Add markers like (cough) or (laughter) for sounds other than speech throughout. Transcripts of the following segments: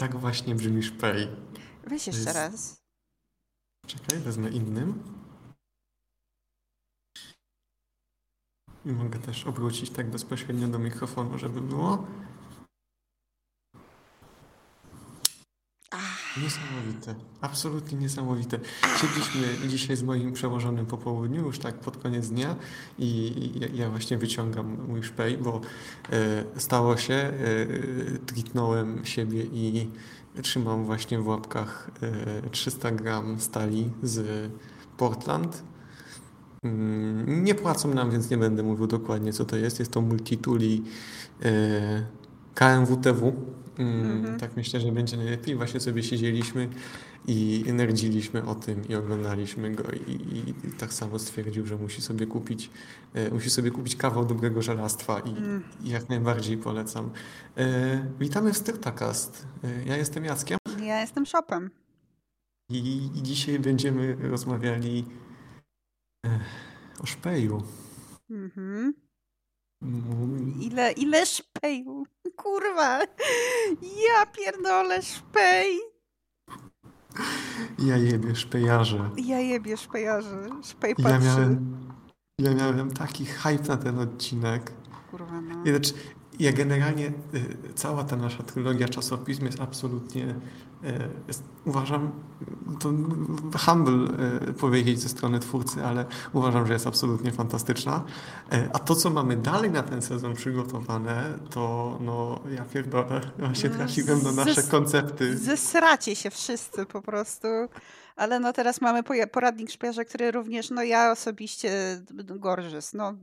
Tak właśnie brzmi szpej. Weź jeszcze jest- raz. Czekaj, wezmę innym. I mogę też obrócić tak bezpośrednio do mikrofonu, żeby było. Niesamowite. Absolutnie niesamowite. Siedliśmy dzisiaj z moim przełożonym po południu, już tak pod koniec dnia i ja, właśnie wyciągam mój szpej, bo e, stało się, e, triknąłem siebie i trzymam właśnie w łapkach e, 300 gram stali z Portland. Mm, Nie płacą nam, więc nie będę mówił dokładnie co to jest. Jest to Multituli e, KMWTW. Mhm. Tak myślę, że będzie najlepiej. Właśnie sobie siedzieliśmy i nerdziliśmy o tym i oglądaliśmy go i, i, i tak samo stwierdził, że musi sobie kupić e, musi sobie kupić kawał dobrego żelastwa i, Mm. i jak najbardziej polecam. E, witamy w Styrtakast. E, ja jestem Jackiem ja jestem shopem. i, i dzisiaj będziemy rozmawiali e, o szpeju. Mhm. Mm, Ile, ile szpeju? (laughs) Kurwa. Ja pierdolę szpej. Ja jebie szpejarze. Ja jebie szpejarzy. Szpej Ja patrzy. miałem, ja miałem taki hype na ten odcinek. Kurwa no. Ja, znaczy, ja generalnie, y, cała ta nasza trylogia czasopism jest absolutnie, y, jest, uważam, to humble y, powiedzieć ze strony twórcy, ale uważam, że jest absolutnie fantastyczna. A to, co mamy dalej na ten sezon przygotowane, to no, ja pierdolę, właśnie No, trafiłem na nasze koncepty. Zesracie się wszyscy po prostu. Ale no teraz mamy poradnik szpiarza, który również, no ja osobiście gorżys. No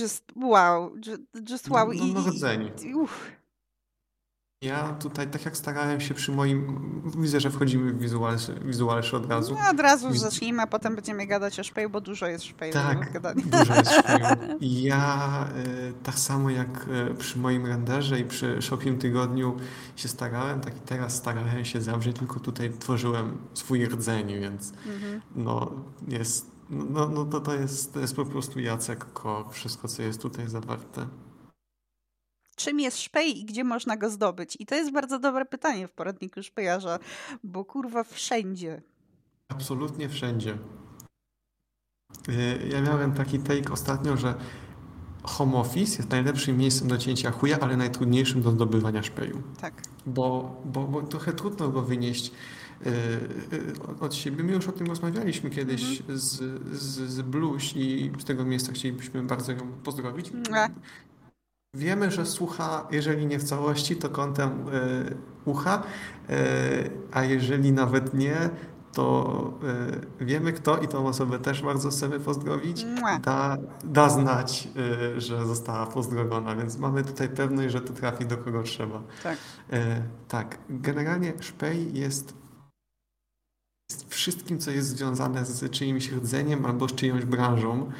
just wow. ju- Just wow. No, no, no rdzeń. i, uff. Ja tutaj, tak jak starałem się przy moim, widzę, że wchodzimy w wizualszy od razu. No od razu Widz- zacznijmy, a potem będziemy gadać o szpeju, bo dużo jest szpeju Tak, dużo jest (laughs) szpeju. Ja e, tak samo jak e, przy moim renderze i przy Shopim Tygodniu się starałem, tak i teraz starałem się zawrzeć, tylko tutaj tworzyłem swój rdzeń, więc Mhm. no jest, no, no to, to jest, to jest po prostu Jacek Kor, wszystko co jest tutaj zawarte. Czym jest szpej i gdzie można go zdobyć? I to jest bardzo dobre pytanie w poradniku szpejarza, bo kurwa wszędzie. Absolutnie wszędzie. E, Ja miałem taki take ostatnio, że home office jest najlepszym miejscem do cięcia chuja, ale najtrudniejszym do zdobywania szpeju. Tak. Bo, bo, bo trochę trudno go wynieść od siebie. My już o tym rozmawialiśmy kiedyś z, z, z Blues i z tego miejsca chcielibyśmy bardzo ją pozdrowić. Mua. Wiemy, że słucha, jeżeli nie w całości, to kątem e, ucha, a jeżeli nawet nie, to wiemy kto i tą osobę też bardzo chcemy pozdrowić. Da, da znać, że została pozdrowiona, więc mamy tutaj pewność, że to trafi do kogo trzeba. Tak. Tak, generalnie szpej jest, wszystkim, co jest związane z czyimś rdzeniem albo z czyjąś branżą.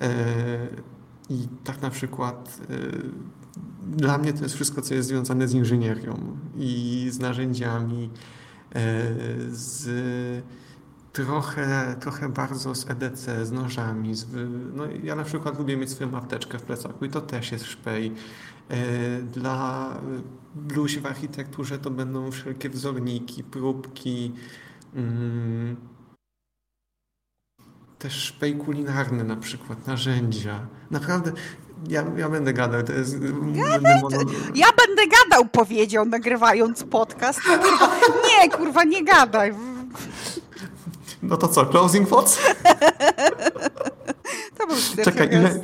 E, I tak na przykład e, dla mnie to jest wszystko, co jest związane z inżynierią i z narzędziami, e, z trochę, trochę bardzo z EDC, z nożami. Z, no, ja na przykład lubię mieć swoją apteczkę w plecaku i to też jest szpej. Dla bluź w architekturze to będą wszelkie wzorniki, próbki, mm, też szpej kulinarny na przykład, narzędzia. Naprawdę, ja, ja będę gadał, to jest... będę mono- Ja będę gadał, powiedział, nagrywając podcast. Kurwa, nie, kurwa, nie gadaj. No to co, closing thoughts? To był Czekaj, ile...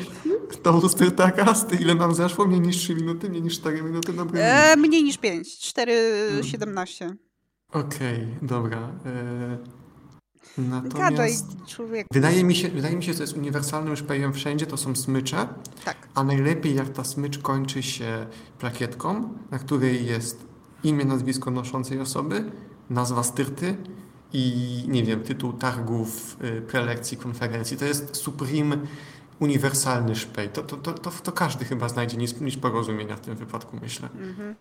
To był Styrtakast, ile nam zeszło? Mniej niż 3 minuty, mniej niż 4 minuty? Dobra. E, mniej niż 5, 4,17. Okej, dobra. E... Gadaj, Natomiast... człowiek. Wydaje mi, się, wydaje mi się, że jest uniwersalnym szpejem wszędzie, to są smycze, Tak. a najlepiej jak ta smycz kończy się plakietką, na której jest imię, nazwisko noszącej osoby, nazwa styrty i nie wiem, tytuł targów, y, prelekcji, konferencji. To jest supreme, uniwersalny szpej. To, to, to, to, to każdy chyba znajdzie nic, nic porozumienia w tym wypadku, myślę. Mhm.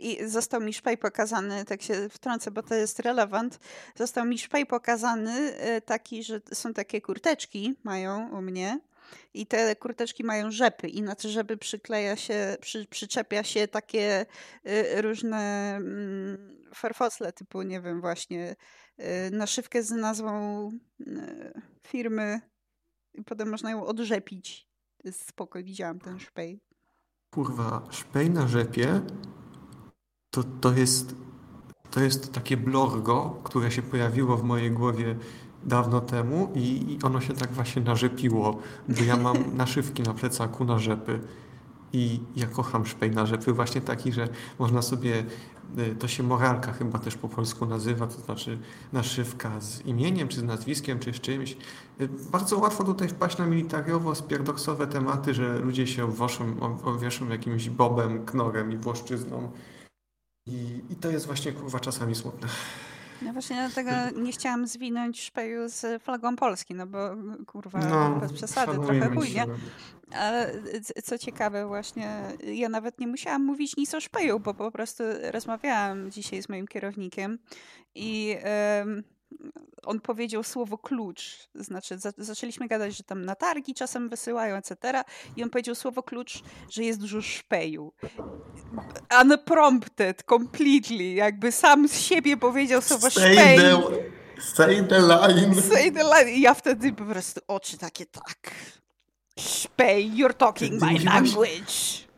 I został mi szpej pokazany, tak się wtrącę, bo to jest relevant. Został mi szpej pokazany e, taki, że są takie kurteczki, mają u mnie. i te kurteczki mają rzepy i na te rzepy przykleja się, przy, przyczepia się takie y, różne mm, farfosle typu, nie wiem, właśnie y, naszywkę z nazwą y, firmy i potem można ją odrzepić. To jest spoko, widziałam ten szpej. Kurwa, szpej na rzepie to, to jest to jest takie blorgo, które się pojawiło w mojej głowie dawno temu i, i ono się tak właśnie narzepiło, bo ja mam (laughs) naszywki na plecaku na rzepy i ja kocham szpej na rzepy, właśnie taki, że można sobie, y, to się moralka chyba też po polsku nazywa, to znaczy naszywka z imieniem, czy z nazwiskiem, czy z czymś. Y, bardzo łatwo tutaj wpaść na militariowo, spierdoksowe tematy, że ludzie się obwoszą, obwieszą jakimś bobem, knorem i włoszczyzną. I, I to jest właśnie kurwa czasami smutne. No właśnie dlatego nie chciałam zwinąć szpeju z flagą Polski, no bo kurwa No, bez przesady, trochę chujnie. Ale co ciekawe właśnie, ja nawet nie musiałam mówić nic o szpeju, bo po prostu rozmawiałam dzisiaj z moim kierownikiem i em, on powiedział słowo klucz. Znaczy za, zaczęliśmy gadać, że tam na targi czasem wysyłają, etc. I on powiedział słowo klucz, że jest dużo szpeju. Unprompted, completely. Jakby sam z siebie powiedział słowo Say szpej. the, say the line. Say the line. I ja wtedy po prostu oczy takie tak. Szpej, you're talking my language.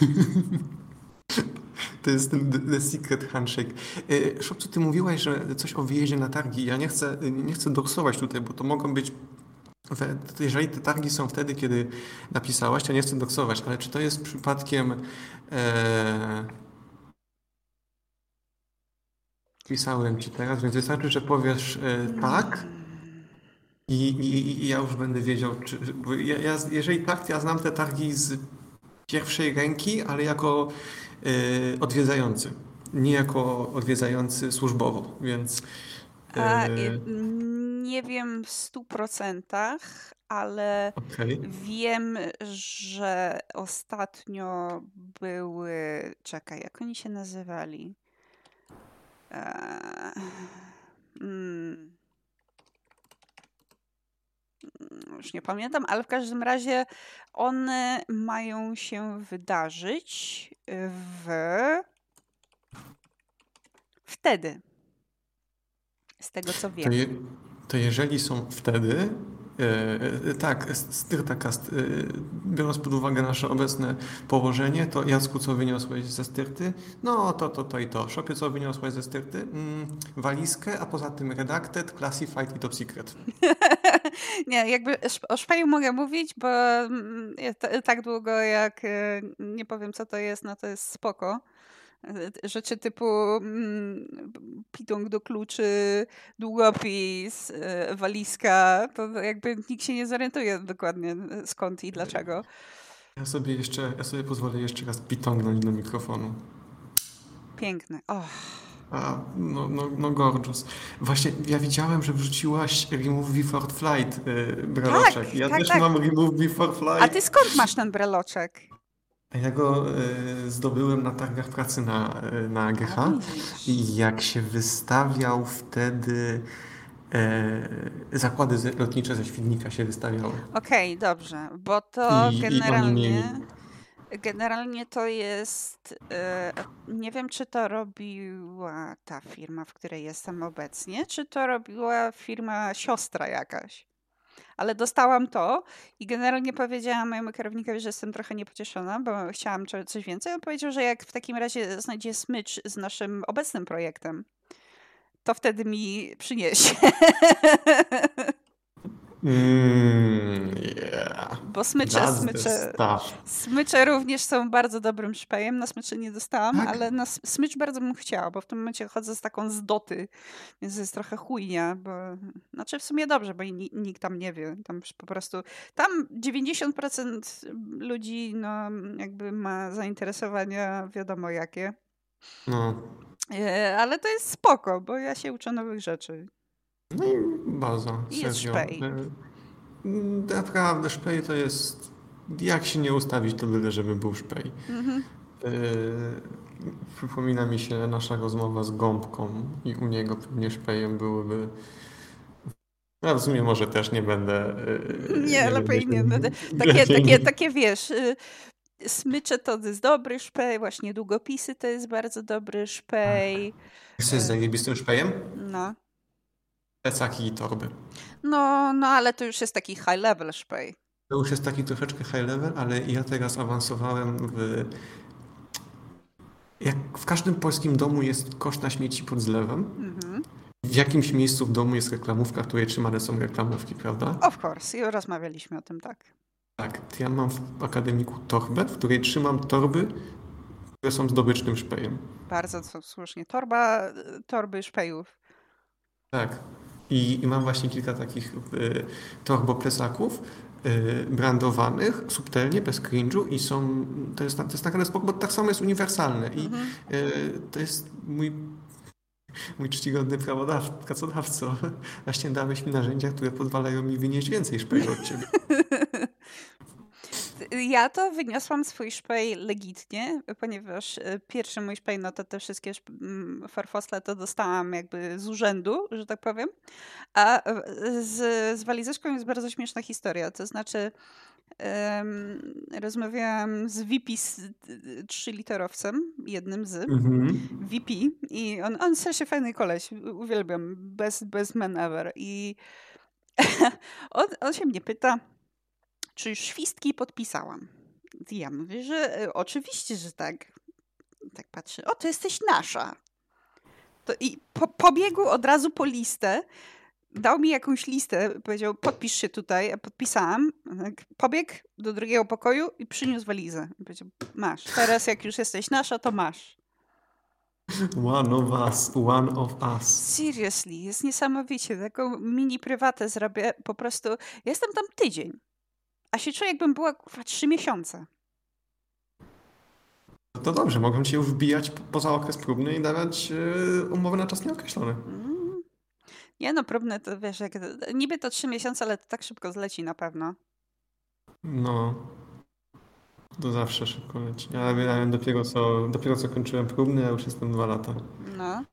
(laughs) To jest ten the, secret handshake. E, Szopcu, ty mówiłaś, że coś o wyjeździe na targi. Ja nie chcę, nie chcę doksować tutaj, bo to mogą być jeżeli te targi są wtedy, kiedy napisałaś, to nie chcę doksować, ale czy to jest przypadkiem e, pisałem ci teraz, więc wystarczy, że powiesz e, tak i, i, i ja już będę wiedział, czy, ja, ja, jeżeli tak, ja znam te targi z pierwszej ręki, ale jako odwiedzający, nie jako odwiedzający służbowo, więc A, e, y, nie wiem w stu procentach, ale okej. wiem, że ostatnio były. Czekaj, jak oni się nazywali? Eee, mm, już nie pamiętam, ale w każdym razie one mają się wydarzyć w wtedy. Z tego co To, wiem. je, to jeżeli są wtedy, e, tak, Styrtakast, e, biorąc pod uwagę nasze obecne położenie, to Jacku, co wyniosłeś ze styrty? No, to, to, to i to. Szopie, co wyniosłeś ze styrty? Mm, walizkę, a poza tym redacted, classified i top secret. (laughs) Nie, jakby o szpeju mogę mówić, bo mm, tak długo jak nie powiem co to jest, no to jest spoko. (laughs) Rzeczy typu mm, pitong do kluczy, długopis, e, walizka, to jakby nikt się nie zorientuje dokładnie e, skąd i dlaczego. Ja sobie jeszcze, ja sobie pozwolę jeszcze raz pitągnąć do mikrofonu. Piękne. A, no, no, no gorgeous. Właśnie ja widziałem, że wrzuciłaś Remove Before Flight yy, breloczek. ja tak, też tak. mam Remove Before Flight. A ty skąd masz ten breloczek? Ja go e, zdobyłem na targach pracy na, e, na AGH i jak się wystawiał wtedy e, zakłady ze- lotnicze ze Świdnika się wystawiały. Okej, dobrze, bo to I- i generalnie, mieli- generalnie to jest, nie wiem czy to robiła ta firma, w której jestem obecnie, czy to robiła firma siostra jakaś. Ale dostałam to i generalnie powiedziałam mojemu kierownikowi, że jestem trochę niepocieszona, bo chciałam coś więcej. On powiedział, że jak w takim razie znajdzie smycz z naszym obecnym projektem, to wtedy mi przyniesie. (laughs) Mm, yeah. Bo smycze, That's smycze. Smycze również są bardzo dobrym szpejem. Na smycze nie dostałam, Tak? ale na smycz bardzo bym chciała, bo w tym momencie chodzę z taką z doty, więc jest trochę chujnia, bo znaczy w sumie dobrze, bo ni- nikt tam nie wie. Tam po prostu tam 90% ludzi no jakby ma zainteresowania wiadomo jakie. No. E, Ale to jest spoko, bo ja się uczę nowych rzeczy. No i baza, I jest szpej. E, Naprawdę, szpej to jest... Jak się nie ustawić, to byle, żeby był szpej. Mhm. E, Przypomina mi się nasza rozmowa z Gąbką i u niego pewnie szpejem byłyby No w sumie może też nie będę... Yy, nie, nie lepiej nie. No, (laughs) takie, takie, takie, wiesz... Yy, smycze to jest dobry szpej, właśnie długopisy to jest bardzo dobry szpej. Co jest zajebistym szpejem? No. Plecaki i torby. No, no ale to już jest taki high level szpej. To już jest taki troszeczkę high level, ale ja teraz awansowałem w... Jak w każdym polskim domu jest kosz na śmieci pod zlewem, mhm. w jakimś miejscu w domu jest reklamówka, w której trzymane są reklamówki, prawda? Of course, i rozmawialiśmy o tym, tak. Tak, ja mam w akademiku torbę, w której trzymam torby, które są zdobycznym szpejem. Bardzo słusznie. Torba, torby szpejów. Tak. I, i mam właśnie kilka takich y, torboplecaków, Y, brandowanych subtelnie, bez cringe'u i są, to jest, to jest naprawdę spoko, bo tak samo jest uniwersalne i mhm. y, to jest mój mój czcigodny pracodawco, właśnie dałeś mi narzędzia, które pozwalają mi wynieść więcej szpejów od ciebie. (laughs) Ja to wyniosłam swój szpej legitnie, ponieważ e, pierwszy mój szpej, no to te wszystkie mm, farfosle to dostałam jakby z urzędu, że tak powiem. A z, z walizeczką jest bardzo śmieszna historia. To znaczy, um, rozmawiałam z VP z trzyliterowcem, jednym z mhm. VP i on, on strasznie fajny koleś, uwielbiam, best, best man ever. I (laughs) on, on się mnie pyta, czy już świstki podpisałam? Ja mówię, że e, oczywiście, że tak. Tak patrzę, o, to jesteś nasza. To I po, pobiegł od razu po listę, dał mi jakąś listę, powiedział, podpisz się tutaj, ja podpisałam. Tak, pobiegł do drugiego pokoju i przyniósł walizę. I powiedział, masz, teraz jak już jesteś nasza, to masz. One of us, one of us. Seriously, jest niesamowicie. Taką mini prywatę zrobię. Po prostu, jestem tam tydzień. A się czuję, jakbym była kurwa trzy miesiące. To dobrze, mogą cię już wbijać poza okres próbny i dawać yy, umowę na czas nieokreślony. Mm. Nie no, próbne to wiesz, jak, niby to trzy miesiące, ale to tak szybko zleci na pewno. No. To zawsze szybko leci. Ja, ja dopiero, co, dopiero co kończyłem próbny, a już jestem dwa lata. No.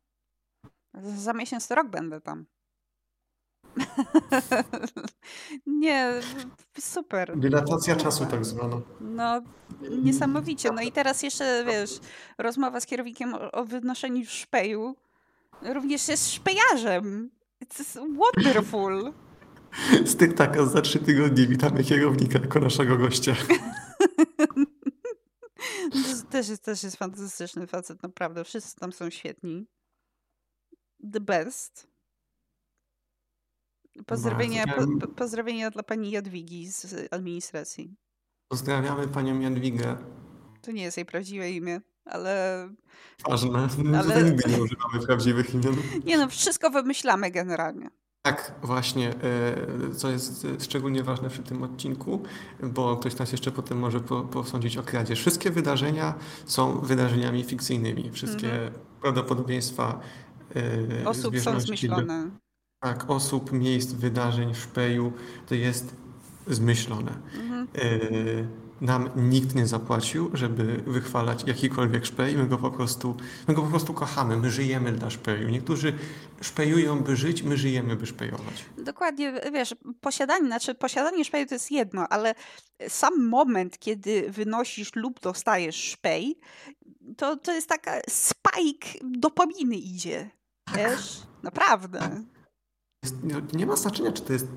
Za miesiąc to rok będę tam. (laughs) Nie, super. Dilatacja czasu tak zwana. No, niesamowicie. No i teraz jeszcze, wiesz, rozmowa z kierownikiem o, wynoszeniu szpeju. Również jest szpejarzem. It's wonderful. Z tych taka za trzy tygodnie witamy kierownika jako naszego gościa. (laughs) też, jest, też jest fantastyczny facet, naprawdę. Wszyscy tam są świetni. The best. Pozdrowienia, po, pozdrowienia dla pani Jadwigi z administracji. Pozdrawiamy panią Jadwigę. To nie jest jej prawdziwe imię, ale... Ważne. (laughs) Ale... Nigdy nie używamy prawdziwych imion. (laughs) Nie no, wszystko wymyślamy generalnie. Tak, właśnie, e, co jest szczególnie ważne przy tym odcinku, bo ktoś nas jeszcze potem może posądzić o kradzież. Wszystkie wydarzenia są wydarzeniami fikcyjnymi. Wszystkie -hmm. prawdopodobieństwa e, osób są zmyślone tak, osób, miejsc, wydarzeń, szpeju, to jest zmyślone. Mhm. E, nam nikt nie zapłacił, żeby wychwalać jakikolwiek szpej. My go po prostu, my go po prostu kochamy. My żyjemy dla szpeju. Niektórzy szpejują, by żyć, my żyjemy, by szpejować. Dokładnie, wiesz, posiadanie, znaczy posiadanie szpeju to jest jedno, ale sam moment, kiedy wynosisz lub dostajesz szpej, to, to jest taka spike dopaminy idzie. Wiesz? Naprawdę. Jest, nie, ma znaczenia, czy to jest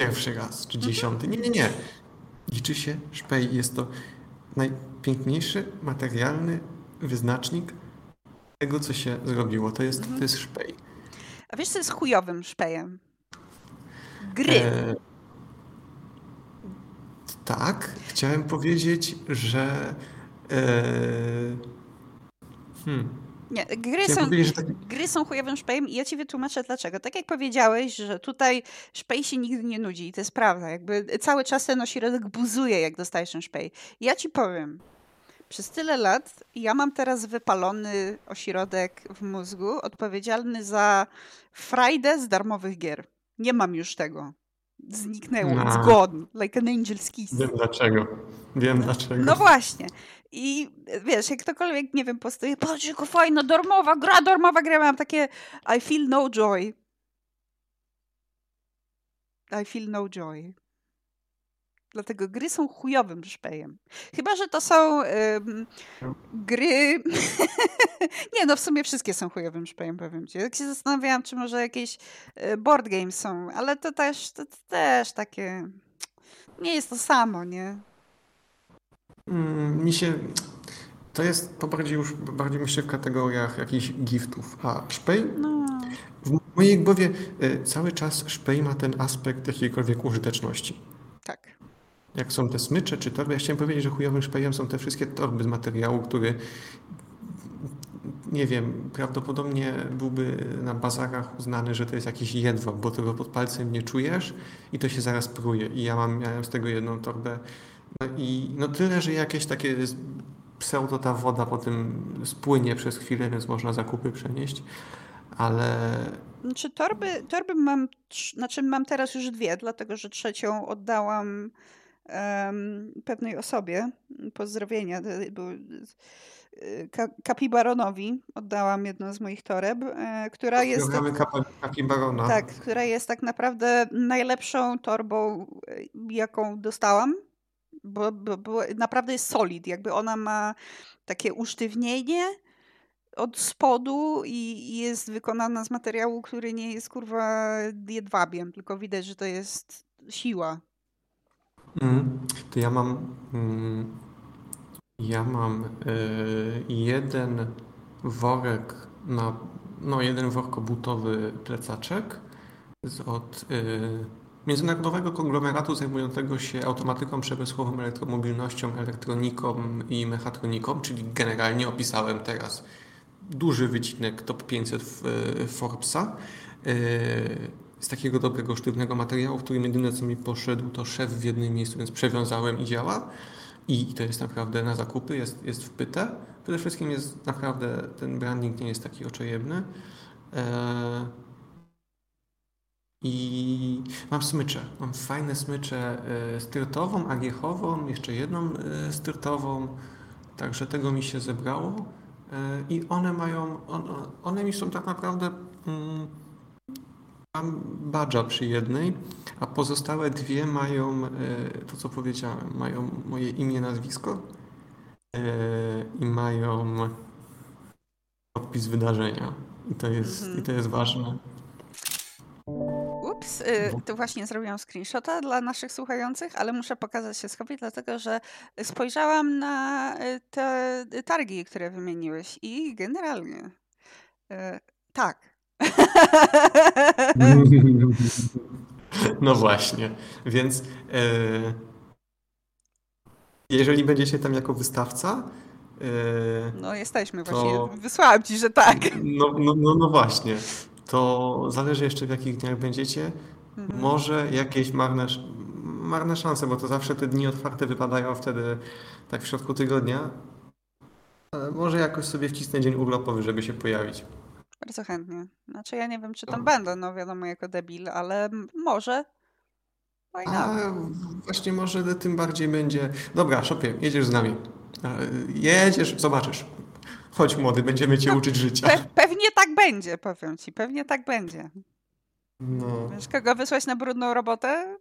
pierwszy raz, czy dziesiąty. Nie, nie, nie. Liczy się szpej. Jest to najpiękniejszy materialny wyznacznik tego, co się zrobiło. To jest, mhm. to jest szpej. A wiesz, co jest chujowym szpejem? Gry. E, tak. Chciałem powiedzieć, że e, hmm, nie, gry, są, gry są chujowym szpejem i ja ci wytłumaczę dlaczego. Tak jak powiedziałeś, że tutaj szpej się nigdy nie nudzi i to jest prawda. Jakby cały czas ten ośrodek buzuje, jak dostajesz ten szpej. ja ci powiem, przez tyle lat ja mam teraz wypalony ośrodek w mózgu odpowiedzialny za frajdę z darmowych gier. Nie mam już tego. Zniknęło. No. It's gone. Like an angel's kiss. Wiem dlaczego. Wiem dlaczego. No właśnie. I wiesz, jak ktokolwiek, nie wiem, postuje, patrz, jaka fajna, darmowa gra, darmowa gra, mam takie I feel no joy. I feel no joy. Dlatego gry są chujowym szpejem. Chyba, że to są ym, gry. (laughs) nie, no w sumie wszystkie są chujowym szpejem, powiem ci. Jak się zastanawiałam, czy może jakieś y, board games są, ale to też, to, to też takie. Nie jest to samo, nie? Mm, mi się. To jest to bardziej już bardziej myślę w kategoriach jakichś giftów. A szpej? No. W mojej głowie y, cały czas szpej ma ten aspekt jakiejkolwiek użyteczności. Tak. Jak są te smycze czy torby, ja chciałem powiedzieć, że chujowym szpejem są te wszystkie torby z materiału, który nie wiem, prawdopodobnie byłby na bazarach uznany, że to jest jakiś jedwab, bo tego pod palcem nie czujesz i to się zaraz pruje. I ja mam, miałem z tego jedną torbę. No i no tyle, że jakieś takie pseudo ta woda potem spłynie przez chwilę, więc można zakupy przenieść, ale Znaczy torby, torby mam, znaczy mam teraz już dwie, dlatego że trzecią oddałam em, pewnej osobie. Pozdrowienia. y, Był, y, Ka- Kapibaronowi oddałam jedną z moich toreb, e, która jest... Kapa- kapibarona. Tak, która jest tak naprawdę najlepszą torbą, e, jaką dostałam, bo, bo, bo naprawdę jest solid. Jakby ona ma takie usztywnienie od spodu i jest wykonana z materiału, który nie jest kurwa jedwabiem, tylko widać, że to jest siła. Mm, to ja mam. Mm, ja mam y, jeden worek na. No, jeden workobutowy plecaczek z, od y, międzynarodowego konglomeratu zajmującego się automatyką przemysłową, elektromobilnością, elektroniką i mechatroniką, czyli generalnie opisałem teraz duży wycinek top 500 w, y, Forbesa. Y, z takiego dobrego, sztywnego materiału, w którym jedyne co mi poszedł to szef w jednym miejscu, więc przewiązałem i działa. I to jest naprawdę na zakupy, jest, jest wpyte. Przede wszystkim jest naprawdę, ten branding nie jest taki oczojebny. I mam smycze. Mam fajne smycze e, styrtową, agiechową, jeszcze jedną e, styrtową. Także tego mi się zebrało. E, I one mają, on, one mi są tak naprawdę mm, Mam badża przy jednej, a pozostałe dwie mają to, co powiedziałem. Mają moje imię, nazwisko i mają podpis wydarzenia. I to jest, Mhm. i to jest ważne. Ups, y, to właśnie zrobiłam screenshota dla naszych słuchających, ale muszę pokazać się schowi, dlatego że spojrzałam na y, te targi, które wymieniłeś i generalnie y, tak. (laughs) No właśnie, więc jeżeli będziecie tam jako wystawca, No jesteśmy To- właśnie. Wysłałam ci, że tak. no, no, no, no właśnie, to zależy jeszcze w jakich dniach będziecie. Mhm. Może jakieś marne, marne szanse, bo to zawsze te dni otwarte wypadają wtedy tak w środku tygodnia. Ale może jakoś sobie wcisnę dzień urlopowy, żeby się pojawić. Bardzo chętnie. Znaczy ja nie wiem, czy tam No. będę, no wiadomo, jako debil, ale może. A właśnie może tym bardziej będzie. Dobra, Szopie, jedziesz z nami. E, Jedziesz, zobaczysz. Chodź młody, będziemy cię uczyć życia. Pe- pewnie tak będzie, powiem ci. Pewnie tak będzie. No. Wiesz, kogo wysłać na brudną robotę?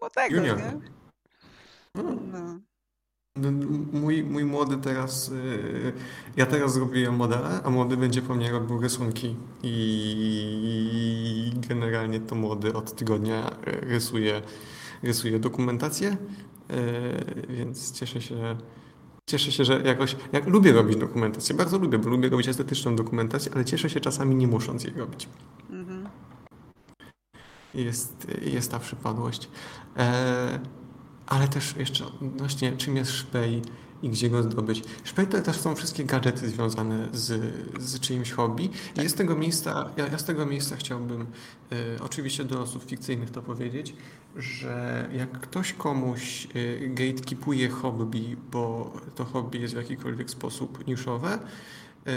Młodego, Junior. nie? No. No. No, Mój, mój młody teraz, y, ja teraz zrobiłem modele, a młody będzie po mnie robił rysunki i generalnie to młody od tygodnia rysuje, rysuje dokumentację, y, więc cieszę się, cieszę się, że jakoś, jak lubię robić dokumentację, bardzo lubię, bo lubię robić estetyczną dokumentację, ale cieszę się czasami nie musząc jej robić. Mhm. Jest, jest ta przypadłość. E, ale też jeszcze odnośnie czym jest szpej i gdzie go zdobyć. To też są wszystkie gadżety związane z, z czyimś hobby. I jest z tego miejsca, ja, ja z tego miejsca chciałbym e, oczywiście do osób fikcyjnych to powiedzieć, że jak ktoś komuś e, gatekeepuje hobby, bo to hobby jest w jakikolwiek sposób niszowe, e,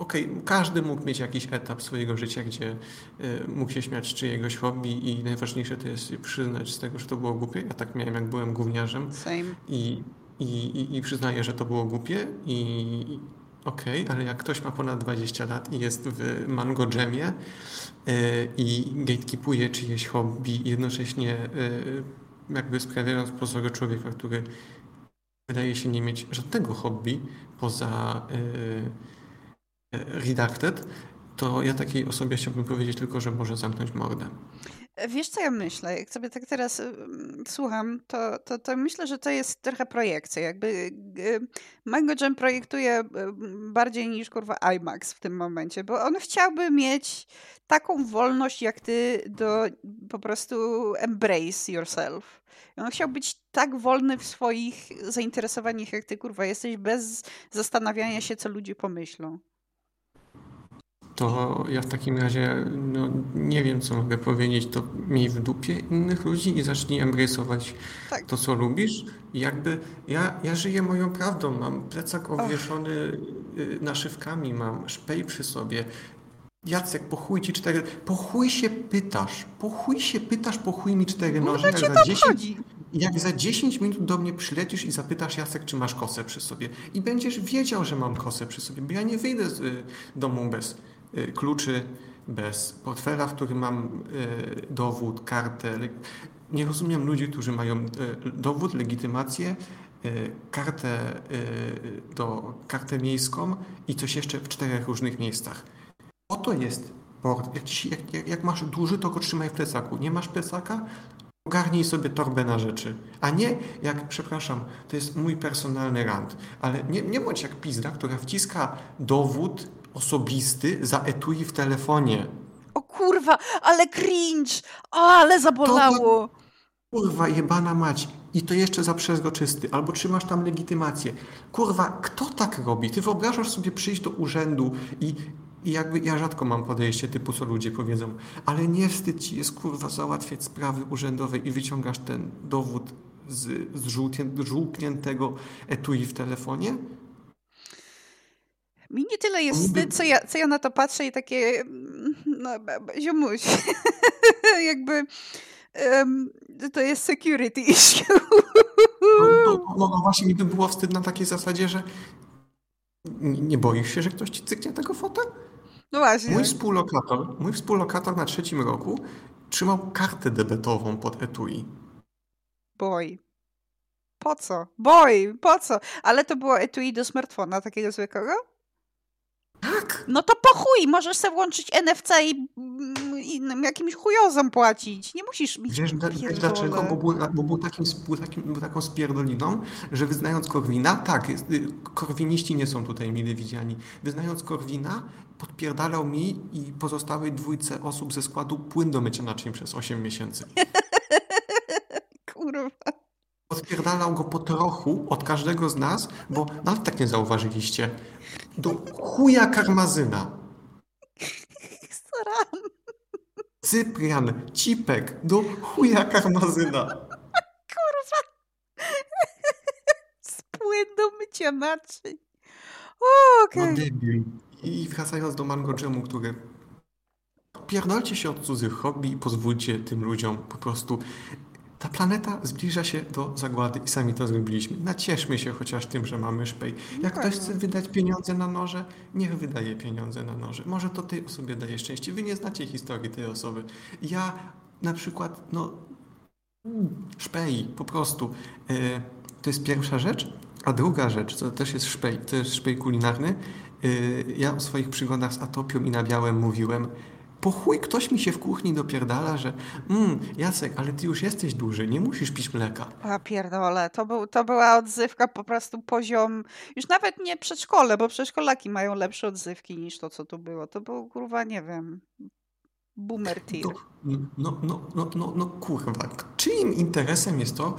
Okej, każdy mógł mieć jakiś etap swojego życia, gdzie y, mógł się śmiać z czyjegoś hobby i najważniejsze to jest przyznać z tego, że to było głupie. Ja tak miałem, jak byłem gówniarzem Same. i, i, i, przyznaję, że to było głupie i, okej, okay, ale jak ktoś ma ponad 20 lat i jest w Mango Jamie yy, i gatekeepuje czyjeś hobby, jednocześnie yy, jakby sprawiając pozory człowieka, który wydaje się nie mieć żadnego hobby poza yy, redacted, to ja takiej osobie chciałbym powiedzieć tylko, że może zamknąć mordę. Wiesz, co ja myślę? Jak sobie tak teraz y, słucham, to, to, to myślę, że to jest trochę projekcja. Jakby y, Mango Jam projektuje y, bardziej niż kurwa IMAX w tym momencie, bo on chciałby mieć taką wolność jak ty do po prostu embrace yourself. On chciał być tak wolny w swoich zainteresowaniach jak ty, kurwa, jesteś bez zastanawiania się, co ludzie pomyślą to ja w takim razie no, nie wiem, co mogę powiedzieć, to miej w dupie innych ludzi i zacznij embrace'ować tak. to, co lubisz. I jakby ja, ja żyję moją prawdą, mam plecak obwieszony Och. naszywkami, mam szpej przy sobie. Jacek, po chuj ci cztery... Po chuj się pytasz, po chuj się pytasz, po chuj mi cztery noże. Jak za, 10, jak za 10 minut do mnie przylecisz i zapytasz Jacek, czy masz kosę przy sobie. I będziesz wiedział, że mam kosę przy sobie, bo ja nie wyjdę z y, domu bez kluczy, bez portfela, w którym mam y, dowód, kartę. Nie rozumiem ludzi, którzy mają y, dowód, legitymację, kartę, do, kartę miejską i coś jeszcze w czterech różnych miejscach. Oto jest port. Jak, jak, jak, masz duży, to go trzymaj w plecaku. Nie masz plecaka? Ogarnij sobie torbę na rzeczy. A nie jak, przepraszam, to jest mój personalny rant, ale nie, nie bądź jak pizda, która wciska dowód osobisty za etui w telefonie. O kurwa, ale cringe! O, ale zabolało! To, kurwa, jebana mać. I to jeszcze za przezroczysty. Albo trzymasz tam legitymację. Kurwa, kto tak robi? Ty wyobrażasz sobie przyjść do urzędu i, i jakby ja rzadko mam podejście typu, co ludzie powiedzą, ale nie wstyd ci jest, kurwa, załatwiać sprawy urzędowe i wyciągasz ten dowód z, z żółkniętego etui w telefonie? Mi nie tyle jest wstyd, co ja, co ja na to patrzę i takie, mm, no, ziomuś, (laughs) jakby um, to jest security (laughs) issue. No, no, no, no, właśnie mi by było wstyd na takiej zasadzie, że nie boisz się, że ktoś ci cyknie tego fota? No właśnie. Mój współlokator, mój współlokator na trzecim roku trzymał kartę debetową pod etui. Boj. Po co? Boj, po co? Ale to było etui do smartfona takiego zwykłego? Tak. No to po chuj, możesz sobie włączyć NFC i mm, innym jakimś chujozom płacić. Nie musisz mieć Wiesz, wiesz dlaczego? Bo był, bo był, takim, był, takim, był taką spierdoliną, że wyznając Korwina, tak, y, korwiniści nie są tutaj mile widziani, wyznając Korwina, podpierdalał mi i pozostałej dwójce osób ze składu płyn do mycia naczyń przez 8 miesięcy. (laughs) Kurwa. Podpierdalał go po trochu od każdego z nas, bo nawet tak nie zauważyliście. Do chuja karmazyna. Staram. Cyprian, Cipek, do chuja karmazyna. Kurwa. Spłyn do mycia naczyń. Okej. Okay. No I wracając do Mango Jamu, który pierdolcie się od cudzych hobby i pozwólcie tym ludziom po prostu ta planeta zbliża się do zagłady i sami to zrobiliśmy. Nacieszmy się chociaż tym, że mamy szpej. Jak ktoś chce wydać pieniądze na noże, niech wydaje pieniądze na noże. Może to tej osobie daje szczęście. Wy nie znacie historii tej osoby. Ja na przykład, no, szpej, po prostu. E, to jest pierwsza rzecz. A druga rzecz, to też jest szpej, to jest szpej kulinarny. E, ja o swoich przygodach z atopią i nabiałem mówiłem. Po chuj ktoś mi się w kuchni dopierdala, że mm, Jacek, ale ty już jesteś duży, nie musisz pić mleka. A pierdole, to, był, to była odzywka po prostu poziom, już nawet nie przedszkole, bo przedszkolaki mają lepsze odzywki niż to, co tu było. To był, kurwa, nie wiem, boomer tier. No, no, no, no, no, no kurwa, czyim interesem jest to,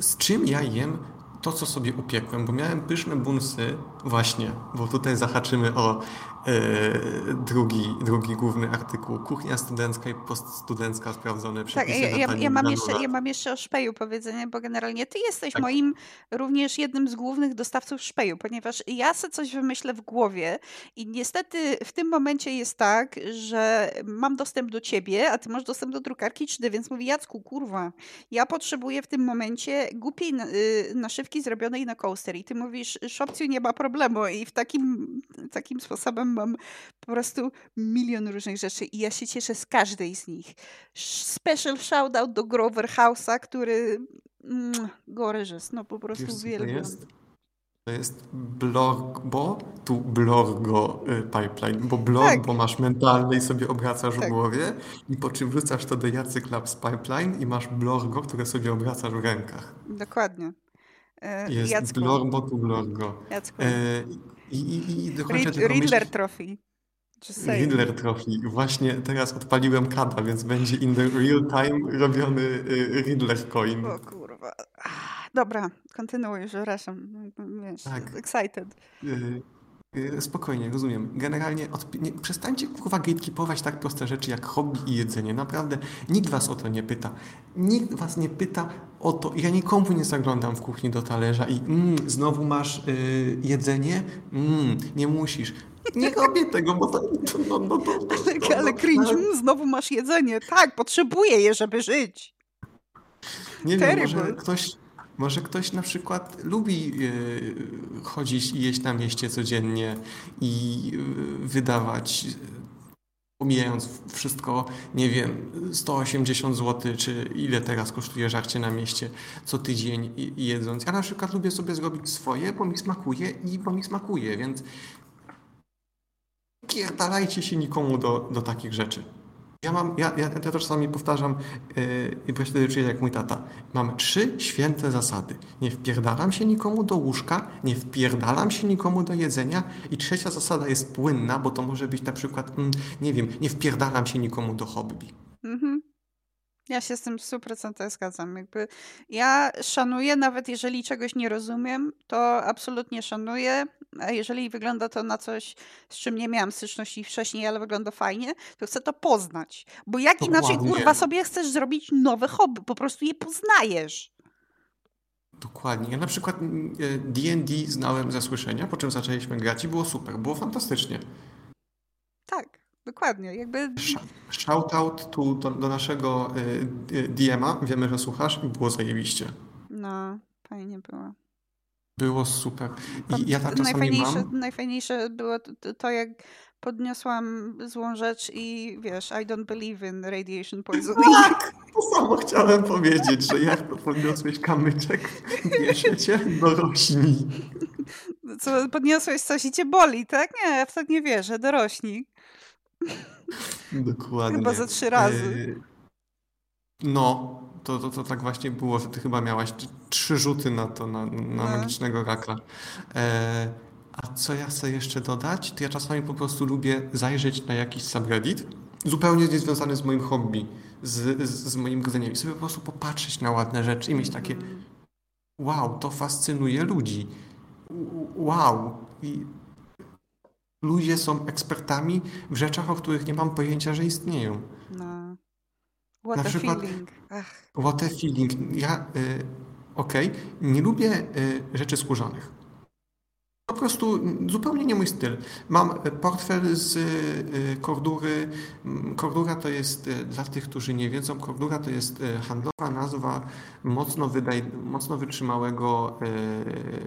z czym ja jem to, co sobie upiekłem, bo miałem pyszne bunsy, właśnie, bo tutaj zahaczymy o e, drugi, drugi główny artykuł. Kuchnia studencka i poststudencka sprawdzone Tak, przepisy ja, ja, ja, mam jeszcze, ja mam jeszcze o szpeju powiedzenie, bo generalnie ty jesteś Tak. moim również jednym z głównych dostawców szpeju, ponieważ ja sobie coś wymyślę w głowie i niestety w tym momencie jest tak, że mam dostęp do ciebie, a ty masz dostęp do drukarki 3D, więc mówię, Jacku, kurwa, ja potrzebuję w tym momencie głupiej na- y, naszywki zrobionej na coaster i ty mówisz, szopciu, nie ma problemu i w takim, takim sposobem mam po prostu milion różnych rzeczy i ja się cieszę z każdej z nich. Special shoutout do Grover House'a, który mm, gorgeous, no po prostu Wiesz, uwielbiam. jest? To jest blorbo, tu blorgo y, pipeline, bo blorbo Tak. masz mentalny i sobie obracasz Tak. w głowie i po czym wrzucasz to do Jacyk Labs pipeline i masz blorgo, które sobie obracasz w rękach. Dokładnie. E, Jest Jacku, blorbo, tu blorgo. Jacku. E, I, i, i dokończę Rid- tylko Riddler myśl- Trophy. Riddler Trophy. Właśnie teraz odpaliłem kada, więc będzie in the real time robiony y, Riddler coin. O kurwa. Dobra, kontynuuj, przepraszam. Wiesz, Tak. excited. Y, Spokojnie, rozumiem. Generalnie odpi- nie, przestańcie kurwa gatekeepować tak proste rzeczy jak hobby i jedzenie. Naprawdę nikt was o to nie pyta. Nikt was nie pyta o to. Ja nikomu nie zaglądam w kuchni do talerza i mm, znowu masz y, jedzenie? Mm, nie musisz. Nie robię tego, bo to... no, no, to, to, Ale, ale no, cringe, mm, znowu masz jedzenie. Tak, potrzebuję je, żeby żyć. Nie wiem, może Terrible. ktoś, może ktoś na przykład lubi e, chodzić i jeść na mieście codziennie i e, wydawać, pomijając wszystko, nie wiem, 180 zł, czy ile teraz kosztuje żarcie na mieście co tydzień jedząc. Ja na przykład lubię sobie zrobić swoje, bo mi smakuje i bo mi smakuje, więc pierdalajcie się nikomu do, do takich rzeczy. Ja mam, ja, ja, ja to czasami powtarzam yy, i się wtedy jak mój tata. Mam trzy święte zasady. Nie wpierdalam się nikomu do łóżka, nie wpierdalam się nikomu do jedzenia i trzecia zasada jest płynna, bo to może być na przykład, mm, nie wiem, nie wpierdalam się nikomu do hobby. Mhm. Ja się z tym w 100% zgadzam. Jakby ja szanuję, nawet jeżeli czegoś nie rozumiem, to absolutnie szanuję. Jeżeli wygląda to na coś, z czym nie miałam styczności wcześniej, ale wygląda fajnie, to chcę to poznać. Bo jak inaczej, Dokładnie. kurwa, sobie chcesz zrobić nowe hobby? Po prostu je poznajesz. Dokładnie. Ja na przykład mm, e, D&D znałem ze słyszenia, po czym zaczęliśmy grać i było super, było fantastycznie. Tak, dokładnie. Jakby Sh- Shoutout tu do, do naszego y, DM-a, wiemy, że słuchasz i było zajebiście. no, fajnie było. Było super. I ja tak najfajniejsze, mam... najfajniejsze było to, jak podniosłam złą rzecz i wiesz, I don't believe in radiation poisoning. Tak! (laughs) To samo chciałem powiedzieć, że jak to podniosłeś kamyczek, (laughs) bierzecie dorośli. Co, podniosłeś coś i cię boli, tak? Nie, ja w to nie wierzę, dorośli. Dokładnie. Chyba ze trzy razy. Y, No, to, to, to tak właśnie było, że ty chyba miałaś trzy rzuty na to, na, na No. magicznego rakla. E, a co ja chcę jeszcze dodać? To ja czasami po prostu lubię zajrzeć na jakiś subreddit, zupełnie niezwiązany z moim hobby, z, z, z moim grodzeniem i sobie po prostu popatrzeć na ładne rzeczy i mieć takie wow, to fascynuje ludzi. Wow. I ludzie są ekspertami w rzeczach, o których nie mam pojęcia, że istnieją. What Na a przykład- feeling. Ach, What a feeling. Ja, y, okej, nie lubię y, rzeczy skórzanych. Po prostu zupełnie nie mój styl. Mam portfel z y, kordury. Kordura to jest, y, dla tych, którzy nie wiedzą, kordura to jest y, handlowa nazwa mocno, wydaj, mocno wytrzymałego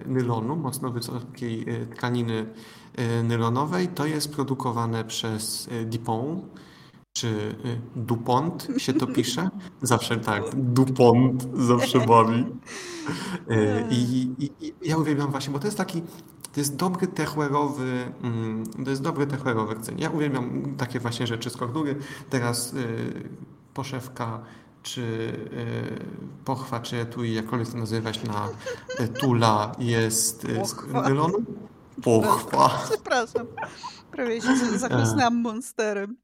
nylonu, mocno wysokiej tkaniny nylonowej. To jest produkowane przez Dupont czy y, DuPont się to pisze? (laughs) Zawsze tak, DuPont zawsze bawi. (laughs) Y, I, i, I ja uwielbiam właśnie, bo to jest taki, to jest dobry techwerowy, mm, to jest dobry techwerowy rdzeń. Ja uwielbiam takie właśnie rzeczy z kordury. Teraz y, poszewka czy y, pochwa, czy etui, jakkolwiek to nazywać, na y, tula jest y, z nylonu. Pochwa. (laughs) przepraszam. Prawie się z- zachłysnęłam monsterem.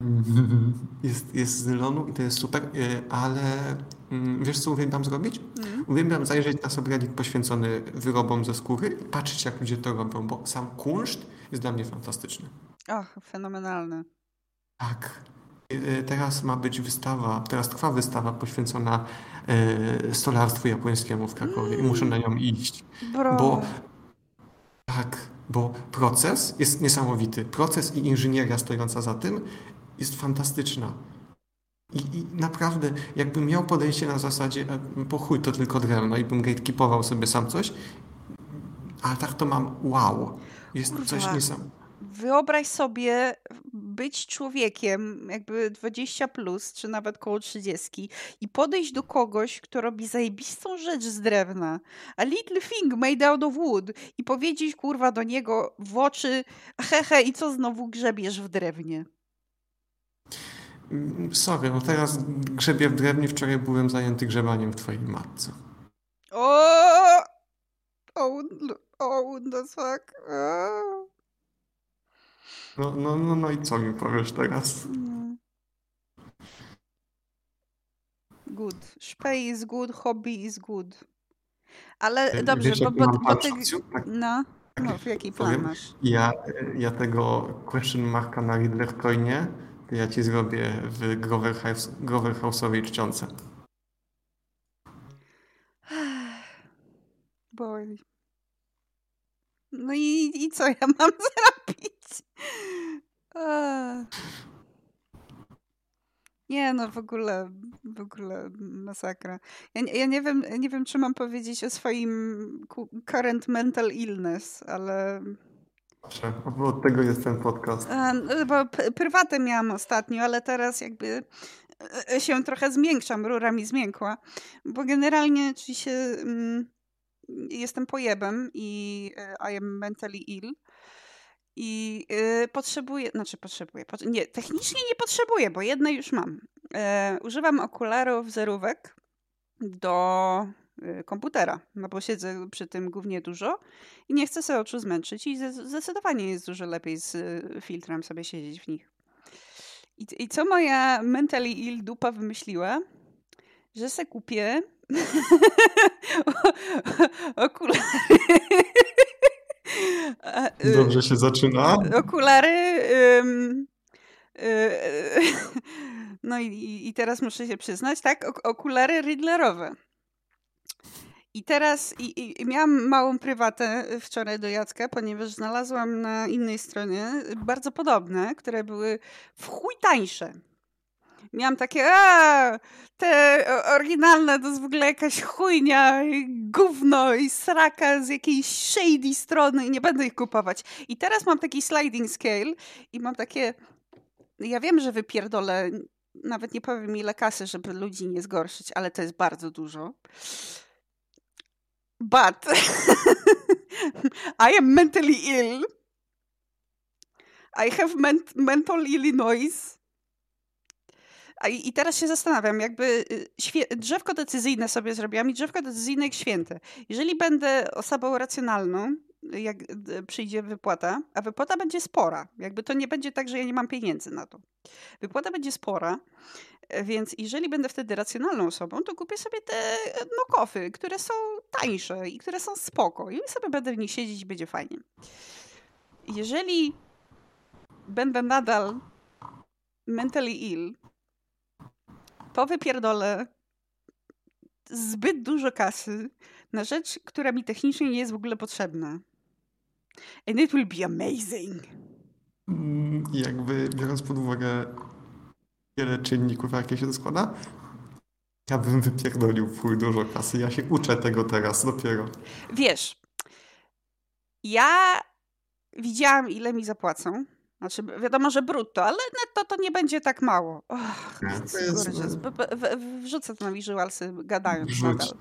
(laughs) Jest, jest z nylonu i to jest super, y, ale mm, wiesz co uwielbiam zrobić? Mm. Uwielbiam zajrzeć na subreddit poświęcony wyrobom ze skóry i patrzeć jak ludzie to robią, bo sam kunszt jest dla mnie fantastyczny. Ach, fenomenalne. Tak. Y, Teraz ma być wystawa, teraz trwa wystawa poświęcona stolarstwu japońskiemu w Krakowie i muszę na nią iść. Bro. Bo tak, bo proces jest niesamowity. Proces i inżynieria stojąca za tym jest fantastyczna. I, I naprawdę, jakbym miał podejście na zasadzie, e, po chuj, to tylko drewno i bym gatekeepował sobie sam coś, ale tak to mam wow. Jest Kurwa. coś niesamowitego. Wyobraź sobie być człowiekiem, jakby 20 plus, czy nawet koło 30 i podejść do kogoś, kto robi zajebistą rzecz z drewna, a little thing made out of wood i powiedzieć kurwa do niego w oczy hehe i co znowu grzebiesz w drewnie. Mm, Sorry, no teraz grzebię w drewnie, wczoraj byłem zajęty grzebaniem w twojej matce. O! Oh, oh, the fuck. O. No, no, no, no i co mi powiesz teraz? No. Good. Szpej is good, hobby is good. Ale Wiesz, dobrze, bo, jaki bo, mam bo plan, ty... Szacju? Tak, No, no, w jaki plan masz? Ja, ja tego question marka na Riddler Coinie, ja ci zrobię w Grover, House, Grover House'owej. No i, i co ja mam (laughs) zrobić? Nie, no w ogóle, w ogóle masakra. Ja, ja nie wiem, nie wiem, czy mam powiedzieć o swoim current mental illness, ale Bo od tego jest ten podcast. Bo prywatę miałam ostatnio, ale teraz jakby e, się trochę zmiękczam, rura mi zmiękła, bo generalnie oczywiście mm, jestem pojebem i e, I am mentally ill i e, potrzebuję, znaczy potrzebuję, pot- nie, technicznie nie potrzebuję, bo jedne już mam. E, używam okularów zerówek do komputera, no bo siedzę przy tym głównie dużo i nie chcę sobie oczu zmęczyć i zde- zdecydowanie jest dużo lepiej z y, filtrem sobie siedzieć w nich. I, I co moja mentally ill dupa wymyśliła? Że se kupię (laughs) okulary. (laughs) Y, Dobrze się zaczyna. Okulary. ym, y, (laughs) no i- i, teraz muszę się przyznać, tak? Ok- Okulary Riddlerowe. I teraz i, i, miałam małą prywatę wczoraj do Jacka, ponieważ znalazłam na innej stronie bardzo podobne, które były w chuj tańsze. Miałam takie, a te oryginalne to jest w ogóle jakaś chujnia, gówno i sraka z jakiejś shady strony i nie będę ich kupować. I teraz mam taki sliding scale i mam takie, ja wiem, że wypierdolę, nawet nie powiem ile kasy, żeby ludzi nie zgorszyć, ale to jest bardzo dużo. But (laughs) I am mentally ill. I have ment- mental Illinois. I, I teraz się zastanawiam, jakby y, drzewko decyzyjne sobie zrobiłam i drzewko decyzyjne jak święte. Jeżeli będę osobą racjonalną, jak przyjdzie wypłata, a wypłata będzie spora, jakby to nie będzie tak, że ja nie mam pieniędzy na to. Wypłata będzie spora, e, więc jeżeli będę wtedy racjonalną osobą, to kupię sobie te nokofy, które są tańsze i które są spoko i sobie będę w nich siedzieć i będzie fajnie. Jeżeli będę nadal mentally ill, to wypierdolę zbyt dużo kasy na rzecz, która mi technicznie nie jest w ogóle potrzebna. And it will be amazing. Mm, jakby biorąc pod uwagę wiele czynników, jakie się to składa, ja bym wypierdolił chuj dużo kasy. Ja się uczę tego teraz dopiero. Wiesz, ja widziałam, ile mi zapłacą. Znaczy, wiadomo, że brutto, ale netto to nie będzie tak mało. Och, to jest- Wrzucę to na visualsy, gadając Wrzuć. nadal.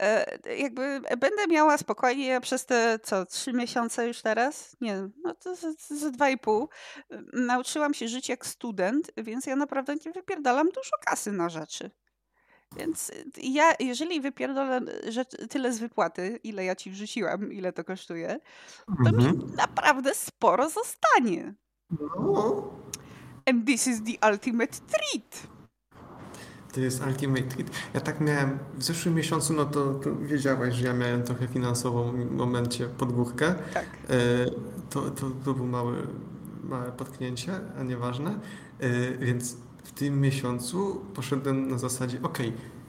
E, jakby będę miała spokojnie przez te, co, trzy miesiące już teraz? Nie, no to z, z dwa i pół. Nauczyłam się żyć jak student, więc ja naprawdę nie wypierdalam dużo kasy na rzeczy. Więc y, ja, jeżeli wypierdolę rzecz, tyle z wypłaty, ile ja ci wrzuciłam, ile to kosztuje, to mi Mhm. naprawdę sporo zostanie. No, And this is the ultimate treat. To jest ultimate treat. Ja tak miałem w zeszłym miesiącu, no to, to wiedziałaś, że ja miałem trochę finansową w momencie podgórkę. Tak. E, to, to, to było małe, małe potknięcie, a nieważne. E, więc w tym miesiącu poszedłem na zasadzie, ok,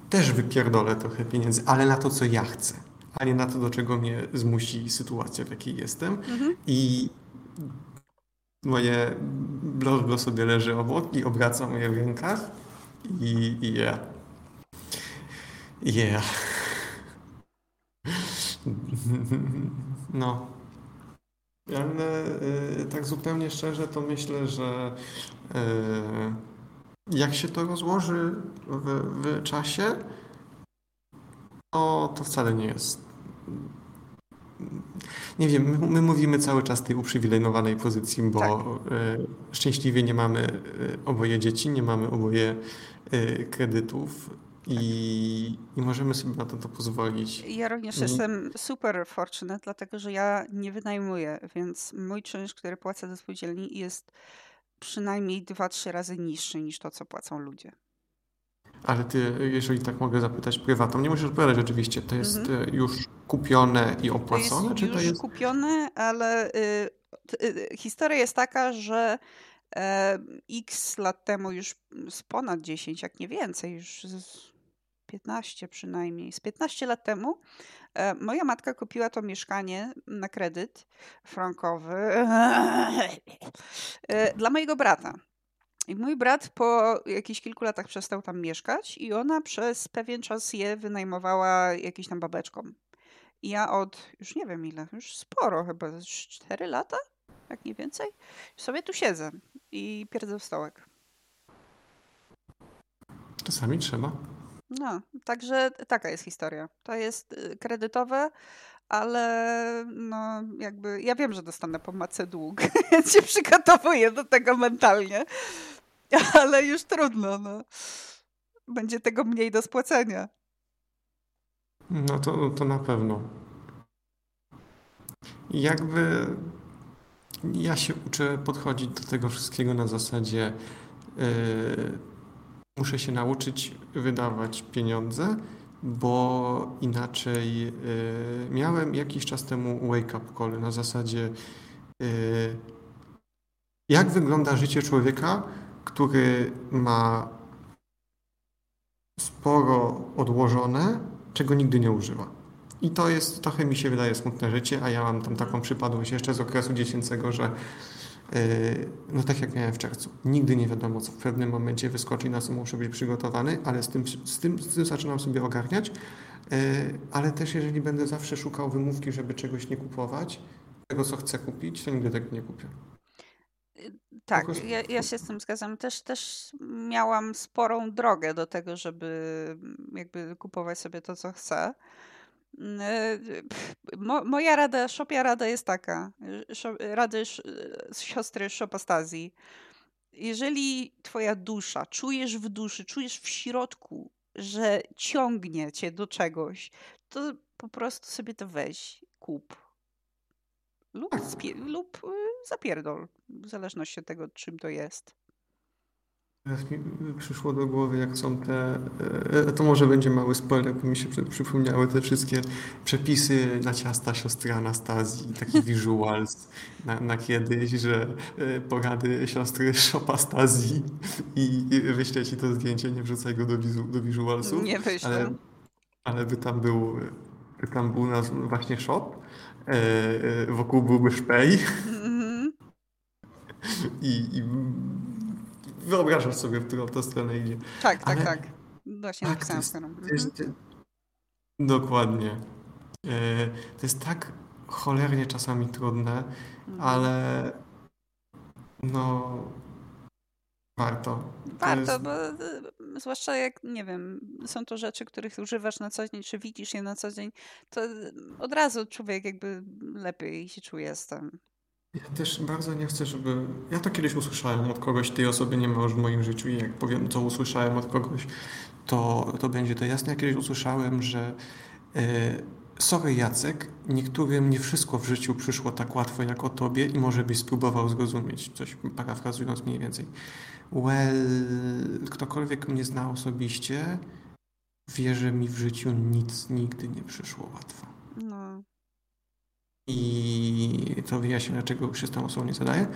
też wypierdolę trochę pieniędzy, ale na to, co ja chcę, a nie na to, do czego mnie zmusi sytuacja, w jakiej jestem. Mhm. I moje blorgo sobie leży obok i obraca moje w rękach i, i yeah. Yeah. (laughs) No. Ale y, tak zupełnie szczerze to myślę, że y, jak się to rozłoży w, w czasie, to, to wcale nie jest. Nie wiem, my, my mówimy cały czas tej uprzywilejowanej pozycji, bo Tak. y, szczęśliwie nie mamy y, oboje dzieci, nie mamy oboje y, kredytów i, i możemy sobie na to, to pozwolić. Ja również jestem super fortunate, dlatego że ja nie wynajmuję, więc mój czynsz, który płacę do spółdzielni jest przynajmniej 2-3 razy niższy niż to, co płacą ludzie. Ale ty, jeżeli tak mogę zapytać prywatną, nie musisz odpowiadać oczywiście, to jest Mhm. y, już kupione i To opłacone, jest czy to jest... kupione, ale y, y, historia jest taka, że e, x lat temu, już z ponad 10, jak nie więcej, już z 15 przynajmniej, z 15 lat temu, moja matka kupiła to mieszkanie na kredyt frankowy e, dla mojego brata. I mój brat po jakichś kilku latach przestał tam mieszkać i ona przez pewien czas je wynajmowała jakimś tam babeczkom. I ja od, już nie wiem ile, już sporo, chyba z 4 lata, jak nie więcej, sobie tu siedzę i pierdzę w stołek. Czasami trzeba. No, także taka jest historia. To jest y, kredytowe, ale no jakby, ja wiem, że dostanę po mace dług, (laughs) więc się przygotowuję do tego mentalnie, (laughs) ale już trudno, no. Będzie tego mniej do spłacenia. No to, to na pewno. Jakby ja się uczę podchodzić do tego wszystkiego na zasadzie yy, muszę się nauczyć wydawać pieniądze, bo inaczej yy, miałem jakiś czas temu wake up call na zasadzie yy, jak wygląda życie człowieka, który ma sporo odłożone, czego nigdy nie używa. I to jest, trochę mi się wydaje smutne życie, a ja mam tam taką przypadłość jeszcze z okresu dziecięcego, że no tak jak miałem w czerwcu, nigdy nie wiadomo, co w pewnym momencie wyskoczy i na co muszę być przygotowany, ale z tym, z tym, z tym zaczynam sobie ogarniać. Yy, ale też jeżeli będę zawsze szukał wymówki, żeby czegoś nie kupować, tego co chcę kupić, to nigdy tego nie kupię. Tak, prostu- ja, ja się z tym zgadzam. Też, też miałam sporą drogę do tego, żeby mm, jakby kupować sobie to, co chcę. Mm, e, Mo, moja rada, szopia rada jest taka. e, Szo, rady z siostry Shopastazji. Jeżeli twoja dusza, czujesz w duszy, czujesz w środku, że ciągnie cię do czegoś, to po prostu sobie to weź, kup. Lub, lub y, zapierdol, w zależności od tego, czym to jest. Teraz mi przyszło do głowy, jak są te. e, To może będzie mały spoiler, bo mi się przy- przypomniały te wszystkie przepisy na ciasta siostry Anastazji, taki (laughs) visuals na, na kiedyś, że e, porady siostry Shopastazji i, i wyślę ci to zdjęcie, nie wrzucaj go do, wizu, do visualsów. Nie wyślę. Ale, ale by tam był, by tam był nas właśnie shop, e, e, wokół byłby szpej Mhm. i, i wyobrażasz sobie, w którą to stronę idzie. Tak, tak, Ale- tak. Właśnie Tak, napisałam jest, stronę. jest, dokładnie. E, To jest tak cholernie czasami trudne, Mhm. ale no warto. To Warto, jest- bo y, zwłaszcza jak, nie wiem, są to rzeczy, których używasz na co dzień, czy widzisz je na co dzień, to od razu człowiek jakby lepiej się czuje z tym. Ja też bardzo nie chcę, żeby. Ja to kiedyś usłyszałem od kogoś, tej osoby nie ma już w moim życiu i jak powiem, co usłyszałem od kogoś, to, to będzie to jasne. Ja kiedyś usłyszałem, że e, sorry Jacek, niektórym nie wszystko w życiu przyszło tak łatwo jak o tobie i może byś spróbował zrozumieć, coś parafrazując mniej więcej. Well, ktokolwiek mnie zna osobiście, wie, że mi w życiu nic nigdy nie przyszło łatwo. I to wyjaśnię, dlaczego się z tą osobą nie zadaję.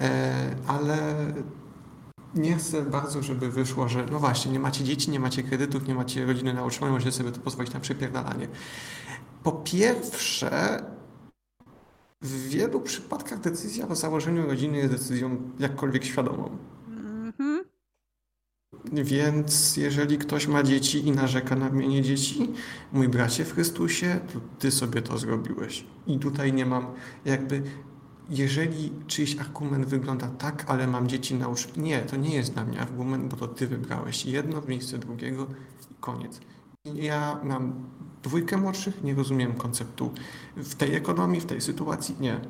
E, ale nie chcę bardzo, żeby wyszło, że no właśnie, nie macie dzieci, nie macie kredytów, nie macie rodziny na utrzymanie, możecie sobie to pozwolić na przepierdalanie. Po pierwsze, w wielu przypadkach decyzja o założeniu rodziny jest decyzją jakkolwiek świadomą. Więc jeżeli ktoś ma dzieci i narzeka na mienie dzieci, mój bracie w Chrystusie, to ty sobie to zrobiłeś. I tutaj nie mam jakby, jeżeli czyjś argument wygląda tak, ale mam dzieci na ucz... Nie, to nie jest dla mnie argument, bo to ty wybrałeś jedno w miejsce drugiego i koniec. Ja mam dwójkę młodszych, nie rozumiem konceptu w tej ekonomii, w tej sytuacji, nie.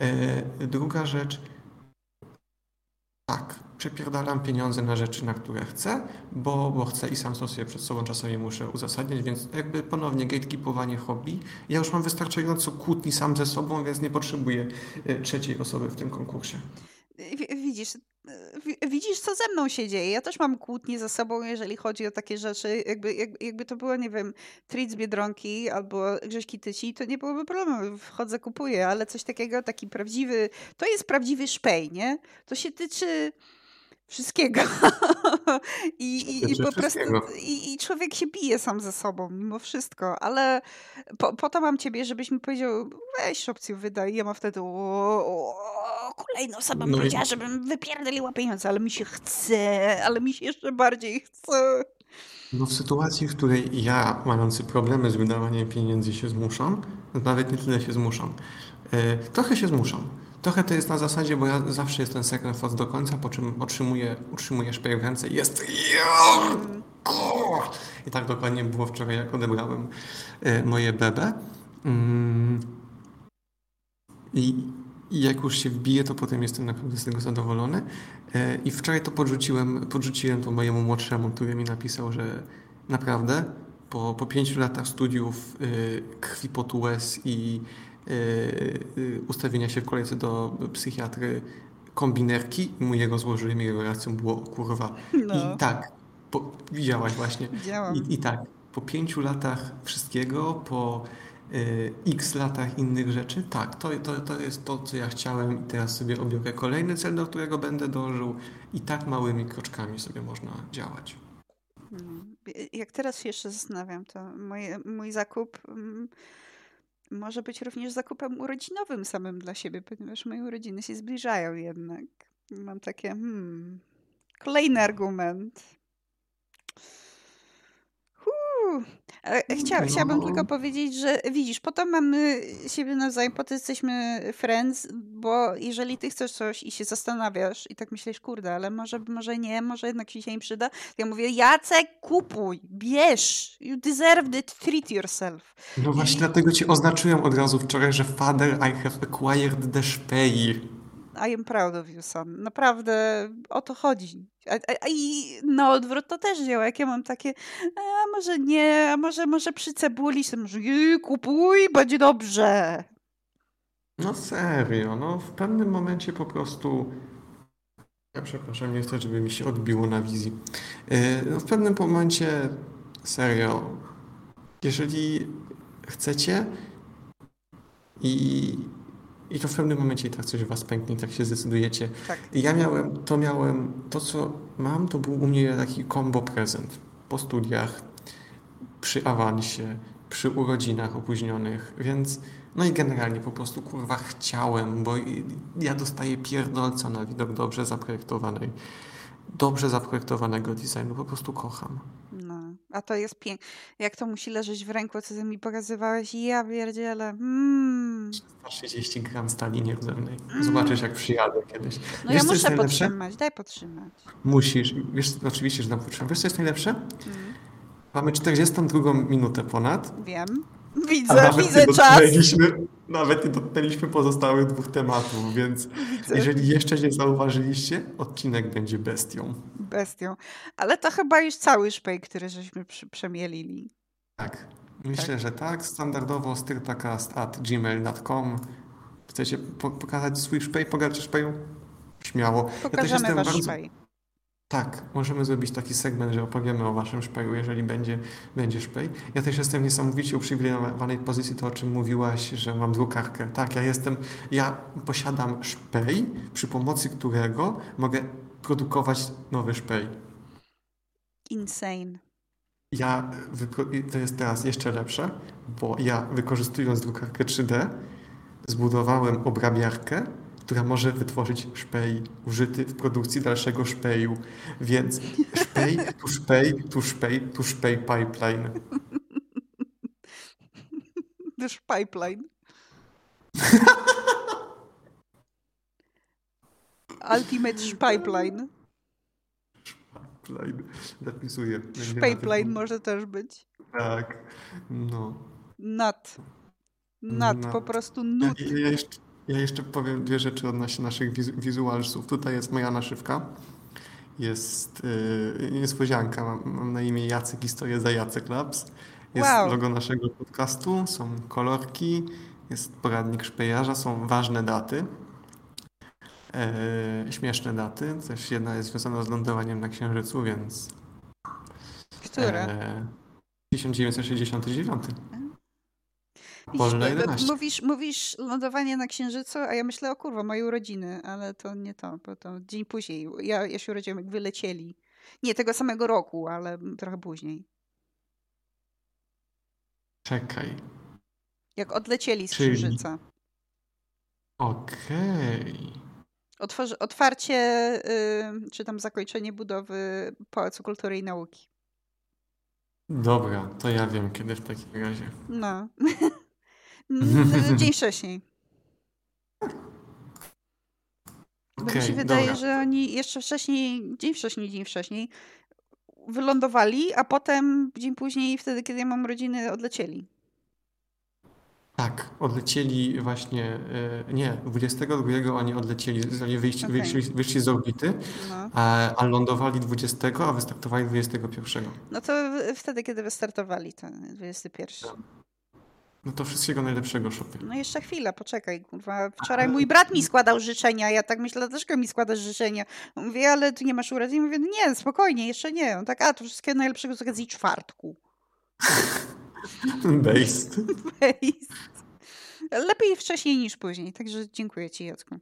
E, druga rzecz, tak, przepierdalam pieniądze na rzeczy, na które chcę, bo, bo chcę i sam sobie przed sobą czasami muszę uzasadniać, więc jakby ponownie gatekeepowanie hobby. Ja już mam wystarczająco kłótni sam ze sobą, więc nie potrzebuję e, trzeciej osoby w tym konkursie. W- Widzisz, widzisz, co ze mną się dzieje. Ja też mam kłótnie ze sobą, jeżeli chodzi o takie rzeczy. Jakby, jak- jakby to było, nie wiem, treat z Biedronki albo Grześki Tyci, to nie byłoby problemu. Wchodzę, kupuję, ale coś takiego, taki prawdziwy, to jest prawdziwy szpej, nie? To się tyczy wszystkiego. (laughs) I, i, i po prostu i, i człowiek się bije sam ze sobą mimo wszystko, ale po, po to mam ciebie, żebyś mi powiedział, weź opcję wydaj. Ja mam wtedy o, o, kolejna osoba No i- powiedziała, żebym wypierdoliła pieniądze, ale mi się chce, ale mi się jeszcze bardziej chce. No w sytuacji, w której ja, mający problemy z wydawaniem pieniędzy się zmuszam, nawet nie tyle się zmuszam, e, trochę się zmuszam. Trochę to jest na zasadzie, bo ja zawsze jestem second thought do końca, po czym otrzymuję, utrzymuję szpej w ręce i jest i tak dokładnie było wczoraj, jak odebrałem e, moje bebe. Mm. I, jak już się wbije, to potem jestem naprawdę z tego zadowolony. E, I wczoraj to podrzuciłem, podrzuciłem to mojemu młodszemu, który mi napisał, że naprawdę po, po pięciu latach studiów y, krwi potu łez i y, y, ustawienia się w kolejce do psychiatry kombinerki i mu jego złożyłem i jego reakcją było kurwa. No, I tak, po, widziałaś właśnie. widziałam. I, I tak, po pięciu latach wszystkiego, po y, x latach innych rzeczy, tak, to, to, to jest to, co ja chciałem i teraz sobie obiorę kolejny cel, do którego będę dążył i tak małymi kroczkami sobie można działać. No. Jak teraz się jeszcze zastanawiam, to moje, mój zakup mm, może być również zakupem urodzinowym samym dla siebie, ponieważ moje urodziny się zbliżają jednak. Mam takie, hmm, kolejny argument. Huu. Ale Chcia, chciałabym No. tylko powiedzieć, że widzisz, po to mamy siebie nawzajem, po to jesteśmy friends, bo jeżeli ty chcesz coś i się zastanawiasz i tak myślisz, kurde, ale może, może nie, może jednak ci się nie przyda, ja mówię, Jacek, kupuj, bierz, you deserve it, treat yourself. No właśnie dlatego ci oznaczyłem od razu wczoraj, że father I have acquired the szpei. I am proud of you, son. Naprawdę o to chodzi. A, a, I na odwrót to też działa. Jak ja mam takie, a może nie, a może, może przy cebuli, to może jej, kupuj, będzie dobrze. No serio, no w pewnym momencie po prostu. Ja przepraszam, nie chcę, żeby mi się odbiło na wizji. Yy, No w pewnym momencie, serio, jeżeli chcecie i, i to w pewnym momencie i tak coś was pęknie, i tak się zdecydujecie. Tak. Ja miałem, to miałem, to co mam, to był u mnie taki combo prezent po studiach, przy awansie, przy urodzinach opóźnionych, więc no i generalnie po prostu kurwa chciałem, bo i- ja dostaję pierdolca na widok dobrze zaprojektowanej, dobrze zaprojektowanego designu, po prostu kocham. A to jest piękne. Jak to musi leżeć w ręku, co ty mi pokazywałeś? Ja pierdzielę. Mm. 30 gram stali nierdzewnej. Zobaczysz jak przyjadę kiedyś. No Wiesz, ja muszę podtrzymać, daj podtrzymać. Musisz, wiesz, oczywiście, że nam potrzeba. Wiesz co jest najlepsze? Mm. Mamy 42 minutę ponad, Wiem. Widzę, widzę czas. Nawet nie dotknęliśmy pozostałych dwóch tematów, więc Widzę. jeżeli jeszcze nie zauważyliście, odcinek będzie bestią. Bestią. Ale to chyba już cały szpej, który żeśmy przemielili. Tak. Myślę, że tak. Standardowo styrtakast at gmail.com. Chcecie po pokazać swój szpej, pogadać szpeju? Śmiało. Pokażemy ja wasz bardzo... szpej. Tak, możemy zrobić taki segment, że opowiemy o waszym szpeju, jeżeli będzie, będzie szpej. Ja też jestem niesamowicie uprzywilejowanej pozycji, to o czym mówiłaś, że mam drukarkę. Tak, ja jestem, ja posiadam szpej, przy pomocy którego mogę produkować nowy szpej. Insane. Ja, to jest teraz jeszcze lepsze, bo ja wykorzystując drukarkę 3D zbudowałem obrabiarkę, która może wytworzyć szpej użyty w produkcji dalszego szpeju. Więc szpej, tu szpej, tu szpej, tu szpej pipeline. Też pipeline. Ultimate pipeline. Pipeline. Zapisuję. Pipeline może też być. Tak. No. Nat. Nat, po prostu nut. Ja, ja, jeszcze, ja jeszcze powiem dwie rzeczy odnośnie naszych wizualsów. Tutaj jest moja naszywka. Jest yy, niespodzianka. Mam, mam, na imię Jacek i stoję za Jacek Labs. Jest wow. logo naszego podcastu, są kolorki, jest poradnik szpejarza, są ważne daty. E, śmieszne daty. Też jedna jest związana z lądowaniem na Księżycu, więc... Które? E, 1969. Boże, 11. Mówisz, mówisz lądowanie na Księżycu, a ja myślę, o kurwa, moje urodziny, ale to nie to, bo to dzień później. Ja, ja się urodziłem, jak wylecieli. Nie tego samego roku, ale trochę później. Czekaj. Jak odlecieli z Czyli... Księżyca. Okej. Okay. otwarcie, yy, czy tam zakończenie budowy Pałacu Kultury i Nauki. Dobra, to ja wiem kiedy w takim razie. No. (laughs) Mm, (laughs) dzień wcześniej. Bo okay, mi się wydaje, dobra. że oni jeszcze wcześniej, dzień wcześniej, dzień wcześniej wylądowali, a potem dzień później, wtedy, kiedy ja mam rodziny, odlecieli. Tak, odlecieli właśnie, e, nie, 22 oni odlecieli, wyjść, okay. wyszli, wyszli z orbity, no. a, a, lądowali 20, a wystartowali 21. No to wtedy, kiedy wystartowali, to 21. Tak. No to wszystkiego najlepszego, Szopie. No jeszcze chwilę, poczekaj, kurwa. Wczoraj mój brat mi składał życzenia, ja tak myślę, dlaczego mi składasz życzenia? Mówię, ale tu nie masz urodzin? Mówię, nie, spokojnie, jeszcze nie. On tak, a, to wszystkiego najlepszego z okazji czwartku. (laughs) Based. Based. Lepiej wcześniej niż później, także dziękuję ci, Jacku.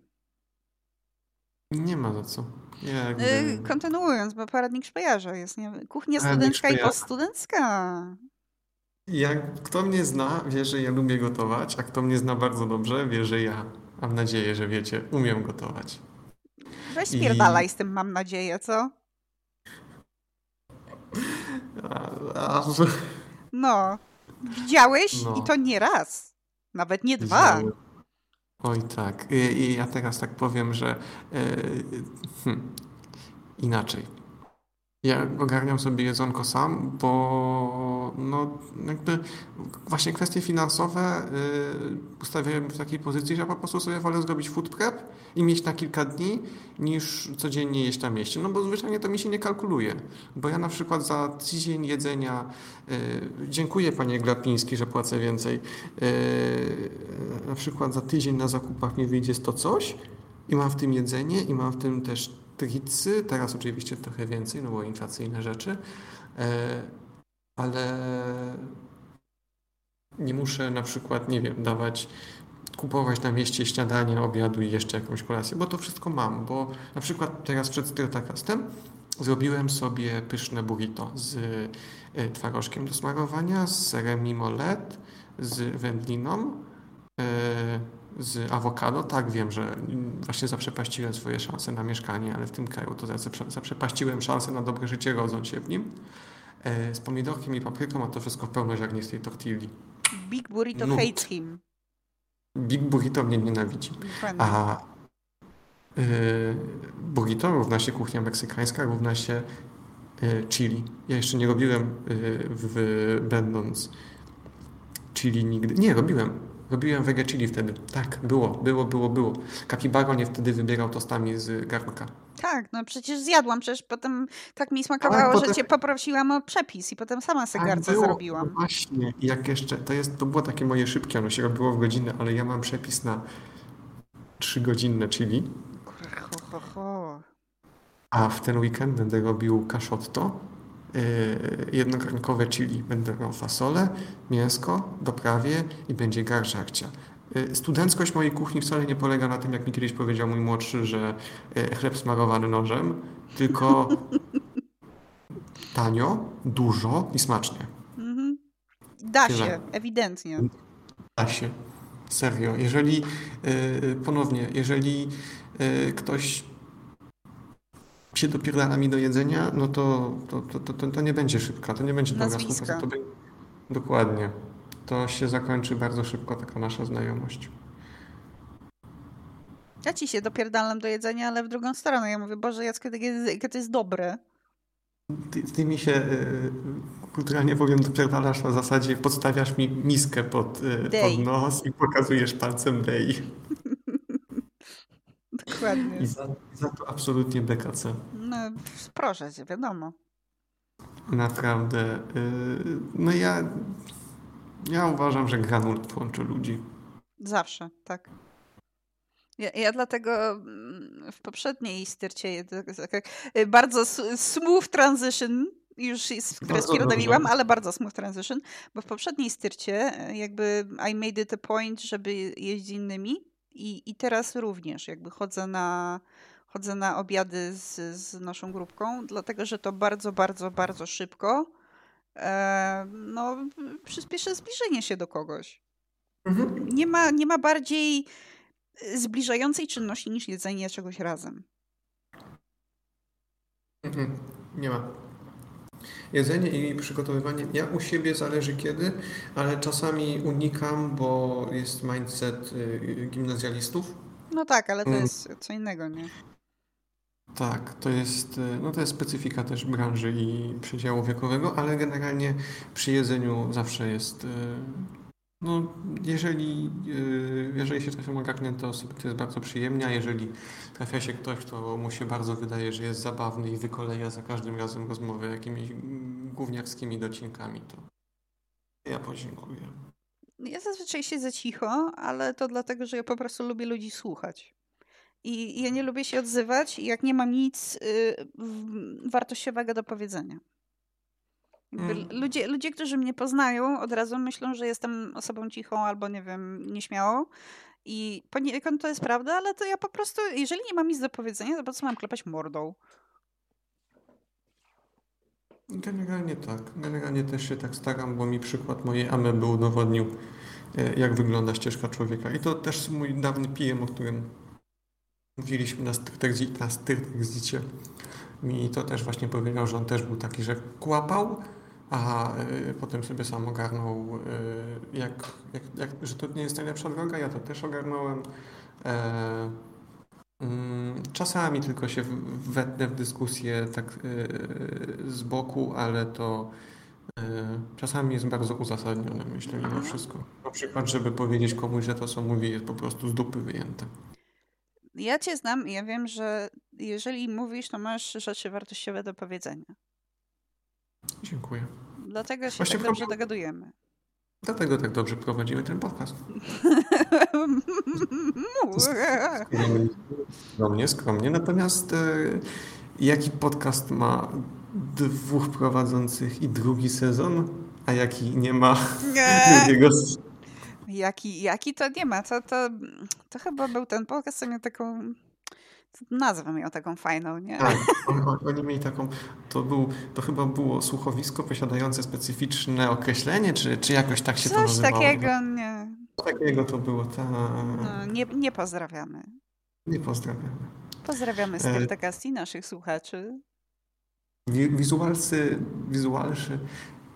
Nie ma za co. Ja jakby... Kontynuując, bo poradnik szpejarza jest, nie? Kuchnia studencka i poststudencka. Jak kto mnie zna, wie, że ja lubię gotować, a kto mnie zna bardzo dobrze, wie, że ja, mam nadzieję, że wiecie, umiem gotować. Weź spierdalaj I... z tym, mam nadzieję, co? A, a... No, widziałeś no. i to nie raz, nawet nie dwa. Oj tak. I, I, ja teraz tak powiem, że yy, hmm, inaczej ja ogarniam sobie jedzonko sam, bo no jakby właśnie kwestie finansowe yy, ustawiałem w takiej pozycji, że po prostu sobie wolę zrobić food prep i mieć na kilka dni, niż codziennie jeść na mieście. No bo zwyczajnie to mi się nie kalkuluje. Bo ja na przykład za tydzień jedzenia, yy, dziękuję panie Glapiński, że płacę więcej, yy, na przykład za tydzień na zakupach mi wyjdzie 100 coś i mam w tym jedzenie i mam w tym też tricy, teraz oczywiście trochę więcej, no bo inflacyjne rzeczy, e, ale nie muszę na przykład, nie wiem, dawać, kupować na mieście śniadanie, obiadu i jeszcze jakąś kolację, bo to wszystko mam, bo na przykład teraz przed Styrtakastem zrobiłem sobie pyszne burrito z e, twarożkiem do smarowania, z serem mimolet, z wędliną, e, z awokado. Tak, wiem, że właśnie zaprzepaściłem swoje szanse na mieszkanie, ale w tym kraju to zaprzepaściłem szanse na dobre życie, rodząc się w nim. E, z pomidorkiem i papryką, a to wszystko w pełnoziarnistej tortilli. Big Burrito Nut. hates him. Big Burrito mnie nienawidzi. A y, burrito równa się kuchnia meksykańska, równa się y, chili. Ja jeszcze nie robiłem, y, w, będąc chili nigdy. Nie, robiłem Robiłem wege chili wtedy. Tak, było, było, było, było. Capibaro nie wtedy wybierał tostami z garnka. Tak, no przecież zjadłam, przecież potem tak mi smakowało, potem- że cię poprosiłam o przepis i potem sama sobie Tak było, zrobiłam. no Właśnie, I jak jeszcze, to jest, to było takie moje szybkie, ono się robiło w godzinę, ale ja mam przepis na trzygodzinne chili, Kur- Ho, ho, ho. a w ten weekend będę robił kaszotto, jednogarnkowe chili. Będę miał fasolę, mięsko, doprawie i będzie garżarcia. Yy, Studenckość mojej kuchni wcale nie polega na tym, jak mi kiedyś powiedział mój młodszy, że yy, chleb smarowany nożem, tylko (laughs) tanio, dużo i smacznie. Mhm. Da Tyle. się, ewidentnie. Da się. Serio. Jeżeli ponownie, jeżeli ktoś się dopierdala mi do jedzenia, no to, to, to, to, to, nie będzie szybka, to nie będzie dobra Nazwiska. współpraca. To będzie... Dokładnie. To się zakończy bardzo szybko taka nasza znajomość. Ja ci się dopierdalam do jedzenia, ale w drugą stronę. Ja mówię, Boże, Jacku, jakie to jest dobre. Ty, ty mi się yy, kulturalnie powiem dopierdalasz na zasadzie podstawiasz mi miskę pod, Dej. pod nos i pokazujesz palcem dej. (laughs) Dokładnie. I za, za to absolutnie BKC. No, proszę cię, wiadomo. Naprawdę. Yy, no ja, ja uważam, że granulat łączy ludzi. Zawsze, tak. Ja, ja dlatego mm, w poprzedniej styrcie tak- tak- y, bardzo smooth transition już jest, które spierdoliłam, ale bardzo smooth transition, bo w poprzedniej styrcie y, jakby I made it a point, żeby z innymi i, i teraz również jakby chodzę na chodzę na obiady z, z naszą grupką, dlatego że to bardzo, bardzo, bardzo szybko e, no, przyspieszy zbliżenie się do kogoś nie ma, nie ma bardziej y, zbliżającej czynności niż jedzenie czegoś razem. Mhm. Nie ma. Jedzenie i przygotowywanie. Ja u siebie zależy kiedy, ale czasami unikam, bo jest mindset y, gimnazjalistów. No tak, ale to Mm. jest co innego, nie? Tak, to jest, y, no to jest specyfika też branży i przedziału wiekowego, ale generalnie przy jedzeniu zawsze jest, y, no jeżeli, y, jeżeli się trafią ogarnięte osoby, to jest bardzo przyjemnie, a jeżeli trafia się ktoś, kto mu się bardzo wydaje, że jest zabawny i wykoleja za każdym razem rozmowę jakimiś mm, gówniarskimi docinkami, to ja podziękuję. Ja zazwyczaj siedzę cicho, ale to dlatego, że ja po prostu lubię ludzi słuchać. I ja nie lubię się odzywać, jak nie mam nic y, wartościowego do powiedzenia. Mm. ludzie, ludzie, którzy mnie poznają, od razu myślą, że jestem osobą cichą albo, nie wiem, nieśmiałą. I poniekąd to jest prawda, ale to ja po prostu, jeżeli nie mam nic do powiedzenia, to po co mam klepać mordą? Generalnie tak. Generalnie też się tak staram, bo mi przykład mojej ameby udowodnił, e, jak wygląda ścieżka człowieka. I to też mój dawny PM, o którym mówiliśmy na Styrtekzicie. Mi to też właśnie powiedział, że on też był taki, że kłapał, a e, potem sobie sam ogarnął, e, jak, jak, jak, że to nie jest najlepsza droga. Ja to też ogarnąłem. E, Mm, Czasami tylko się wetnę w dyskusję tak e, z boku, ale to e, czasami jest bardzo uzasadnione, myślę, mimo wszystko. Na przykład, żeby powiedzieć komuś, że to, co mówi, jest po prostu z dupy wyjęte. Ja cię znam i ja wiem, że jeżeli mówisz, to masz rzeczy wartościowe do powiedzenia. Dziękuję. Dlatego się Właśnie tak dobrze problem- dogadujemy. Dlatego tak dobrze prowadzimy ten podcast. (laughs) Skromnie, skromnie. Natomiast e, jaki podcast ma dwóch prowadzących i drugi sezon, a jaki nie ma (laughs) drugiego sezonu? Jaki, jaki to nie ma? To, to, to chyba był ten podcast, co miał taką. Nazwę miał taką fajną, nie? Tak, on, on, oni mieli taką, to, był, to chyba było słuchowisko posiadające specyficzne określenie, czy, czy jakoś tak się to Coś nazywało? takiego, nie. Coś takiego to było, ta... No, nie, nie pozdrawiamy. Nie pozdrawiam. Pozdrawiamy E, Styrtecast i naszych słuchaczy. Wi- Wizualcy, wizualszy.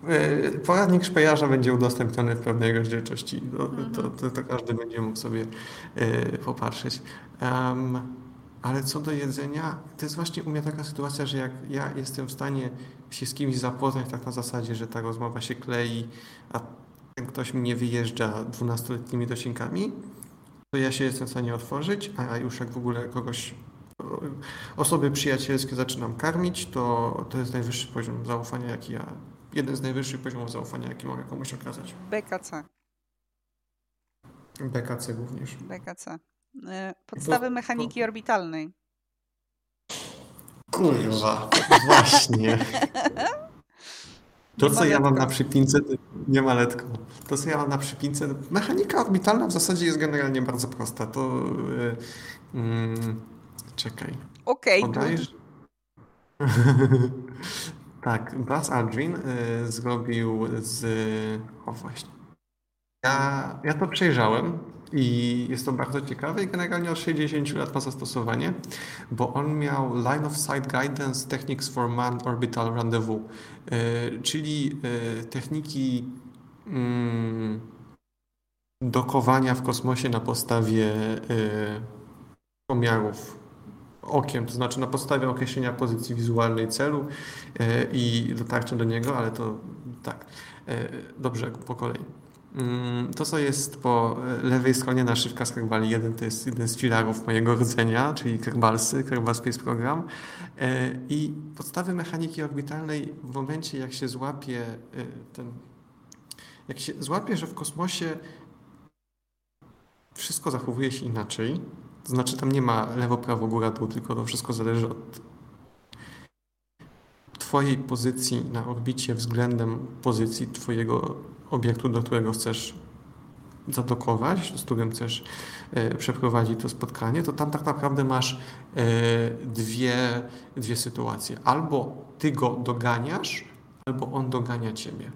e, Poradnik szpejarza będzie udostępniony w pewnej rozdzielczości. To, to, to, to każdy będzie mógł sobie e, popatrzeć. Em, ale co do jedzenia, to jest właśnie u mnie taka sytuacja, że jak ja jestem w stanie się z kimś zapoznać tak na zasadzie, że ta rozmowa się klei, a ten ktoś mnie wyjeżdża dwunastoletnimi docinkami, to ja się jestem w stanie otworzyć, a już jak w ogóle kogoś osoby przyjacielskie zaczynam karmić, to, to jest najwyższy poziom zaufania, jaki ja, jeden z najwyższych poziomów zaufania, jaki mogę komuś okazać. BKC. BKC również. BKC. E, podstawy mechaniki orbitalnej. Kurwa, (laughs) właśnie. To, co ja mam na przypince, to nie ma letko. To, co ja mam na przypince, mechanika orbitalna w zasadzie jest generalnie bardzo prosta. To yy, mm, czekaj. Okej, Podajesz? (laughs) tak, Buzz Aldrin y, zrobił z... O właśnie. Ja, ja to przejrzałem i jest to bardzo ciekawe i generalnie od 60 lat ma zastosowanie, bo on miał Line of Sight Guidance Techniques for Man Orbital Rendezvous, y, czyli y, techniki mm, dokowania w kosmosie na podstawie y, pomiarów okiem, to znaczy na podstawie określenia pozycji wizualnej celu e, i dotarcia do niego, ale to tak, e, dobrze, po kolei. Mm, To, co jest po e, lewej stronie naszywka z Kerbali 1, to jest jeden z filarów mojego rdzenia, czyli Kerbalsy, Kerbal Space Program. E, I podstawy mechaniki orbitalnej w momencie, jak się złapie e, ten, jak się złapie, że w kosmosie wszystko zachowuje się inaczej, to znaczy tam nie ma lewo, prawo, góra, dół, tylko to wszystko zależy od Twojej pozycji na orbicie względem pozycji Twojego obiektu, do którego chcesz zadokować, z którym chcesz e, przeprowadzić to spotkanie, to tam tak naprawdę masz e, dwie, dwie sytuacje. Albo Ty go doganiasz, albo on dogania Ciebie.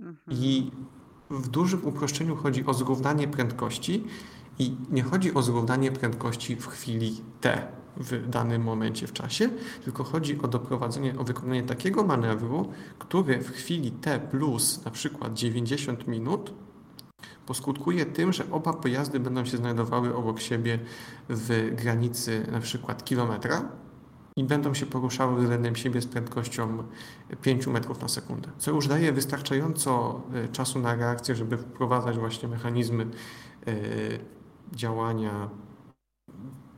Mhm. I w dużym uproszczeniu chodzi o zrównanie prędkości i nie chodzi o zrównanie prędkości w chwili T w danym momencie w czasie, tylko chodzi o doprowadzenie, o wykonanie takiego manewru, który w chwili T plus na przykład 90 minut poskutkuje tym, że oba pojazdy będą się znajdowały obok siebie w granicy na przykład kilometra i będą się poruszały względem siebie z prędkością 5 metrów na sekundę, co już daje wystarczająco e, czasu na reakcję, żeby wprowadzać właśnie mechanizmy e, działania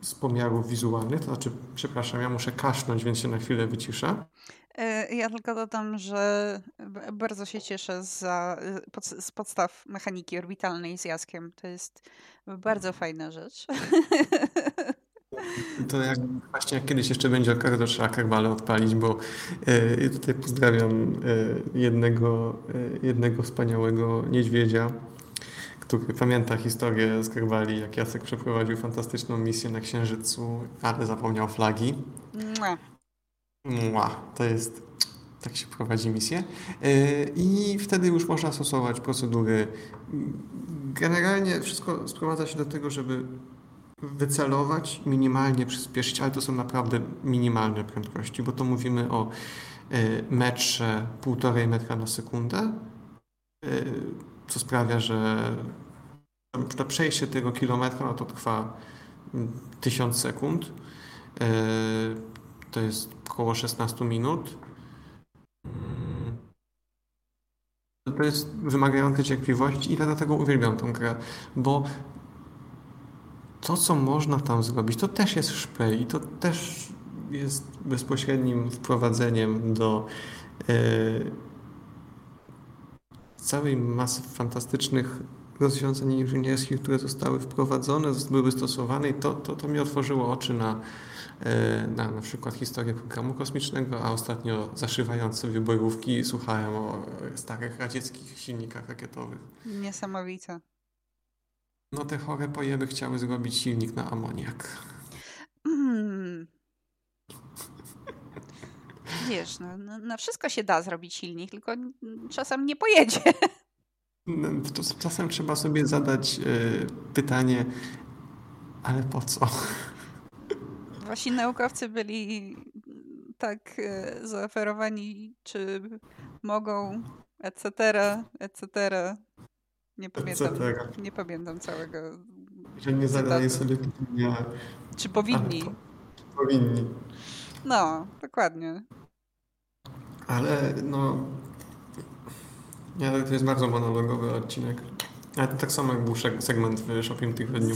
z pomiarów wizualnych. To znaczy, przepraszam, ja muszę kaszlnąć, więc się na chwilę wyciszę. E, Ja tylko dodam, że bardzo się cieszę za, y, z podstaw mechaniki orbitalnej z Jaskiem. To jest bardzo fajna rzecz. (laughs) To jak właśnie jak kiedyś jeszcze będzie okazja, to trzeba kerbale odpalić, bo e, tutaj pozdrawiam e, jednego, jednego wspaniałego niedźwiedzia, który pamięta historię z kerbali, jak Jacek przeprowadził fantastyczną misję na Księżycu, ale zapomniał flagi. Mua. Mua, to jest, tak się prowadzi misję. E, I wtedy już można stosować procedury. Generalnie wszystko sprowadza się do tego, żeby wycelować, minimalnie przyspieszyć, ale to są naprawdę minimalne prędkości, bo to mówimy o e, metrze, półtorej metra na sekundę, e, co sprawia, że to przejście tego kilometra no to trwa mm, 1000 sekund. E, To jest około 16 minut. Mm. To jest wymagające cierpliwości i dlatego uwielbiam tę grę, bo to, co można tam zrobić, to też jest szpej i to też jest bezpośrednim wprowadzeniem do e, całej masy fantastycznych rozwiązań inżynierskich, które zostały wprowadzone, były stosowane i to, to, to mi otworzyło oczy na, e, na na przykład historię programu kosmicznego, a ostatnio zaszywając sobie bojówki słuchałem o starych radzieckich silnikach rakietowych. Niesamowite. No te chore pojeby chciały zrobić silnik na amoniak. Mm. Wiesz, no, no, na wszystko się da zrobić silnik, tylko czasem nie pojedzie. No, czasem trzeba sobie zadać e, pytanie, ale po co? Właśnie naukowcy byli tak e, zaoferowani, czy mogą, etc., etc. Nie pamiętam, Etc.. nie pamiętam całego. Że nie zadaje cytatu. sobie pytania, Czy powinni? powinni. No, dokładnie. Ale no. Ale to jest bardzo monologowy odcinek. Ale to tak samo jak był segment w Shopping Tygodniu.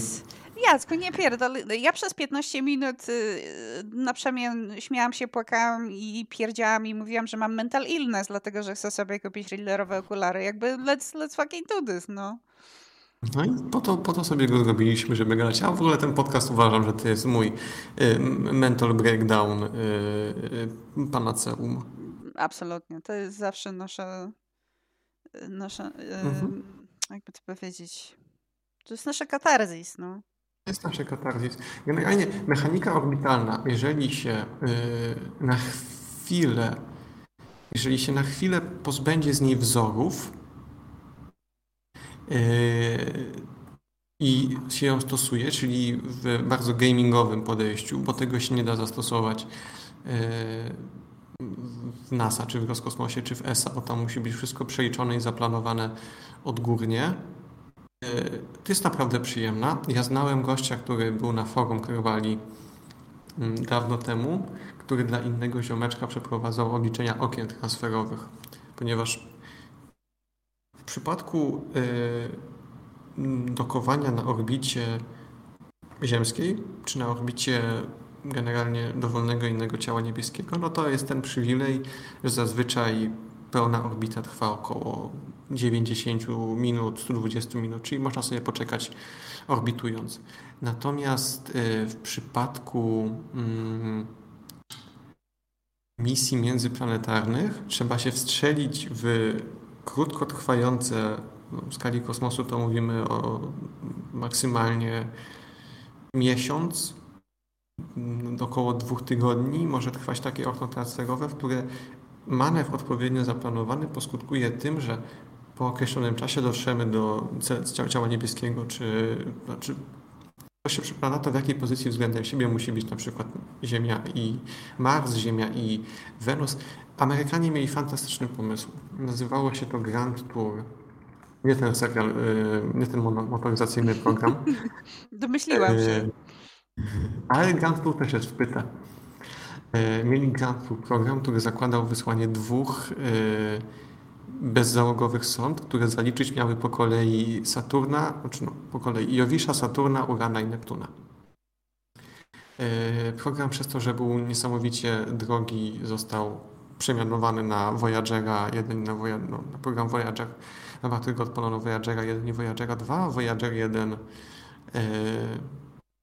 Jacku, nie pierdol. Ja przez 15 minut y, na przemian śmiałam się, płakałam i pierdziałam i mówiłam, że mam mental illness, dlatego że chcę sobie kupić Riddlerowe okulary. Jakby let's, let's fucking do this, no. No i po to, po to sobie go zrobiliśmy, żeby grać. A w ogóle ten podcast uważam, że to jest mój y, mental breakdown y, y, panaceum. Absolutnie. To jest zawsze nasze, nasze mhm. jakby to powiedzieć, to jest nasza katarzis, no. To jest nasze katarzis. Generalnie mechanika orbitalna, jeżeli się na chwilę, jeżeli się na chwilę pozbędzie z niej wzorów, Yy, i się ją stosuje, czyli w bardzo gamingowym podejściu, bo tego się nie da zastosować yy, w NASA, czy w Roskosmosie, czy w ESA, bo tam musi być wszystko przeliczone i zaplanowane odgórnie. To jest naprawdę przyjemna. Ja znałem gościa, który był na forum Krywali mm, dawno temu, który dla innego ziomeczka przeprowadzał obliczenia okien transferowych, ponieważ w przypadku y, dokowania na orbicie ziemskiej, czy na orbicie generalnie dowolnego innego ciała niebieskiego, no to jest ten przywilej, że zazwyczaj pełna orbita trwa około 90 minut, 120 minut, czyli można sobie poczekać orbitując. Natomiast y, w przypadku mm, misji międzyplanetarnych trzeba się wstrzelić w krótkotrwające, no, w skali kosmosu to mówimy o maksymalnie miesiąc, około dwóch tygodni może trwać takie okno transferowe, w które manewr odpowiednio zaplanowany poskutkuje tym, że po określonym czasie dotrzemy do ciała niebieskiego, czy znaczy to się przeplana to w jakiej pozycji względem siebie musi być na przykład Ziemia i Mars, Ziemia i Wenus. Amerykanie mieli fantastyczny pomysł. Nazywało się to Grand Tour. Nie ten serial, y, nie ten motoryzacyjny program. (laughs) Domyśliłam się. Ale Tour też jest w pyta. Y, mieli Tour program, który zakładał wysłanie dwóch bezzałogowych sond, które zaliczyć miały po kolei Saturna, znaczy no, po kolei Jowisza, Saturna, Urana i Neptuna. Program przez to, że był niesamowicie drogi, został przemianowany na Voyagera 1 na, Voyager, no, na program Voyager, w ramach którego odpalono Voyagera 1 i Voyagera 2. Voyager 1 e,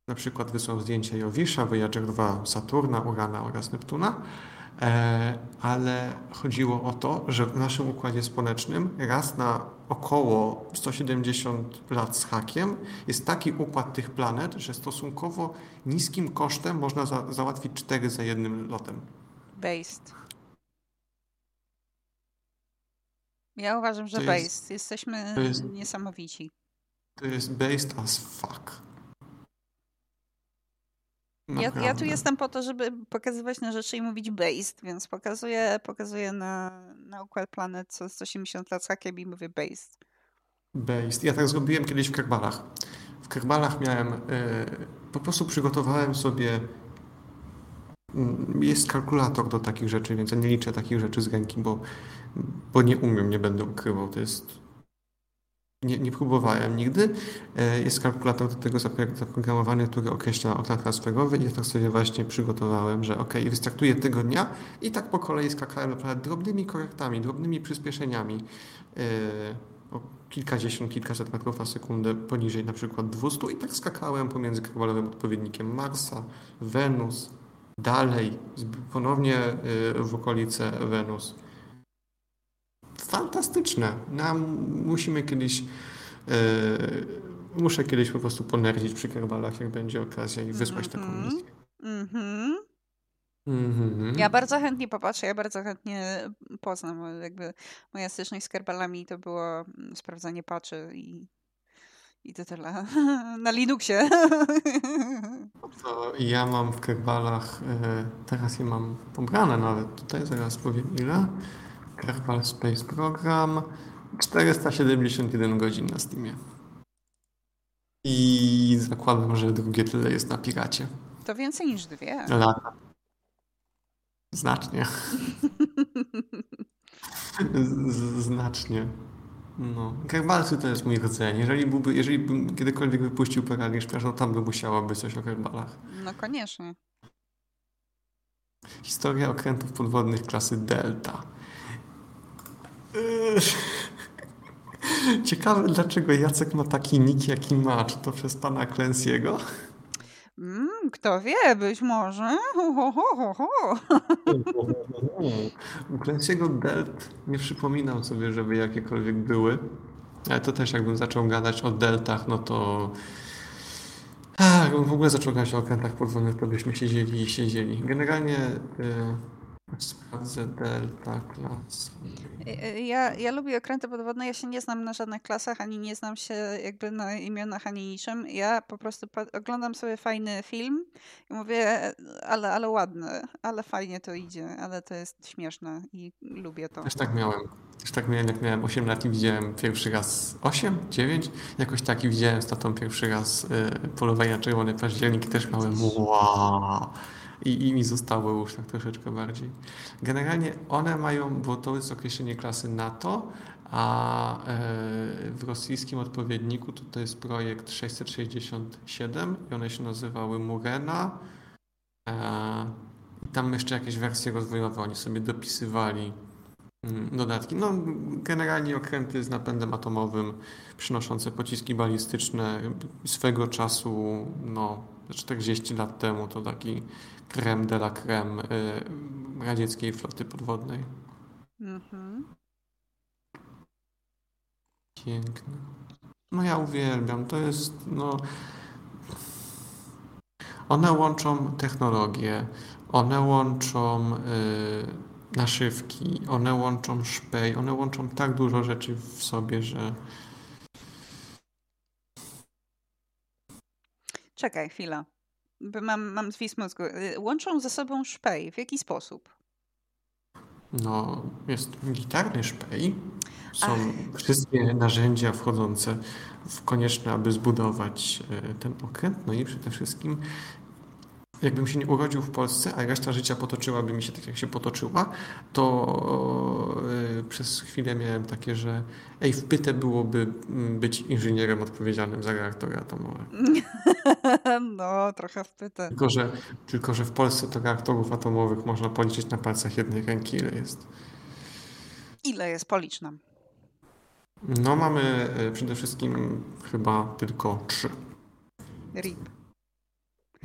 na przykład wysłał zdjęcia Jowisza, Voyager 2 Saturna, Urana oraz Neptuna. E, ale chodziło o to, że w naszym Układzie Słonecznym raz na około 170 lat z hakiem jest taki układ tych planet, że stosunkowo niskim kosztem można za załatwić cztery za jednym lotem. Based. Ja uważam, że to based. Jest, Jesteśmy to jest, niesamowici. To jest based as fuck. Ja, ja, tu jestem po to, żeby pokazywać na rzeczy i mówić based, więc pokazuję, pokazuję na, na układ planet co 180 lat hakiem i mówię based. Based. Ja tak zrobiłem kiedyś w Kerbalach. W Kerbalach miałem, y, po prostu przygotowałem sobie mm, jest kalkulator do takich rzeczy, więc ja nie liczę takich rzeczy z ręki, bo bo nie umiem, nie będę ukrywał. To jest. Nie, nie próbowałem nigdy. E, jest kalkulator do tego zaprogramowany, który określa okna transferowe i ja tak sobie właśnie przygotowałem, że ok, wystartuję tego dnia i tak po kolei skakałem naprawdę drobnymi korektami, drobnymi przyspieszeniami e, o kilkadziesiąt, kilkaset metrów na sekundę poniżej na przykład 200 i tak skakałem pomiędzy kawalowym odpowiednikiem Marsa, Wenus, dalej, ponownie e, w okolice Wenus fantastyczne. No, musimy kiedyś, yy, muszę kiedyś po prostu ponerdzić przy kerbalach, jak będzie okazja i wysłać mm -hmm. taką misję. Mm -hmm. Mm -hmm. Ja bardzo chętnie popatrzę, ja bardzo chętnie poznam. Jakby moja styczność z kerbalami to było mm, sprawdzanie patchy i, i to tyle. (laughs) Na Linuxie. (laughs) To ja mam w kerbalach, e, teraz je mam pobrane nawet, tutaj zaraz powiem ile. Kerbal Space Program 471 godzin na Steamie. I zakładam, że drugie tyle jest na Piracie. To więcej niż dwie. Lata. Znacznie. Znacznie. No, Kerbalsy to jest mój rdzeń. Jeżeli, byłby, jeżeli bym kiedykolwiek wypuścił Szpiarz, to tam by musiało być coś o Kerbalach. No koniecznie. Historia okrętów podwodnych klasy Delta. Eee. Ciekawe, dlaczego Jacek ma taki nick, jaki ma. Czy to przez pana Clancy'ego? Mm, kto wie, być może. Ho, ho, ho. U Clancy'ego Delt nie przypominam sobie, żeby jakiekolwiek były. Ale to też jakbym zaczął gadać o deltach, no to... A, jakbym w ogóle zaczął gadać o okrętach podwodnych, to byśmy siedzieli i siedzieli. Generalnie... Y Sprawdzę delta klas. Y, y, ja, ja lubię okręty podwodne, ja się nie znam na żadnych klasach, ani nie znam się jakby na imionach, ani niczym. Ja po prostu oglądam sobie fajny film i mówię, ale, ale ładny, ale fajnie to idzie, ale to jest śmieszne i lubię to. Też tak miałem. Też tak miałem, jak miałem 8 lat i widziałem pierwszy raz 8, 9, jakoś tak i widziałem z tatą pierwszy raz y, polowanie na czerwony październik i też miałem wow i, i mi zostało już tak troszeczkę bardziej. Generalnie one mają, bo to jest określenie klasy NATO, a e, w rosyjskim odpowiedniku to, jest projekt 667 i one się nazywały Murena. E, tam jeszcze jakieś wersje rozwojowe oni sobie dopisywali mm, dodatki. No, generalnie okręty z napędem atomowym przynoszące pociski balistyczne swego czasu, no, 40 lat temu to taki creme de la creme y, radzieckiej floty podwodnej. Mhm. Piękne. No ja uwielbiam. To jest, no... One łączą technologię, one łączą y, naszywki, one łączą szpej, one łączą tak dużo rzeczy w sobie, że... Czekaj chwilę. Mam, mam zwis mózgu. Y, łączą ze sobą szpej. W jaki sposób? No, jest militarny szpej. Są Ach. wszystkie narzędzia wchodzące w konieczne, aby zbudować y, ten okręt. No i przede wszystkim jakbym się nie urodził w Polsce, a reszta życia potoczyłaby mi się tak, jak się potoczyła, to yy, przez chwilę miałem takie, że ej, wpyte byłoby mm, być inżynierem odpowiedzialnym za reaktory atomowe. (laughs) No, trochę wpyte. Tylko że, tylko, że w Polsce to reaktorów atomowych można policzyć na palcach jednej ręki, ile jest. Ile jest? Policz nam. No, mamy y, przede wszystkim chyba tylko trzy. RIP.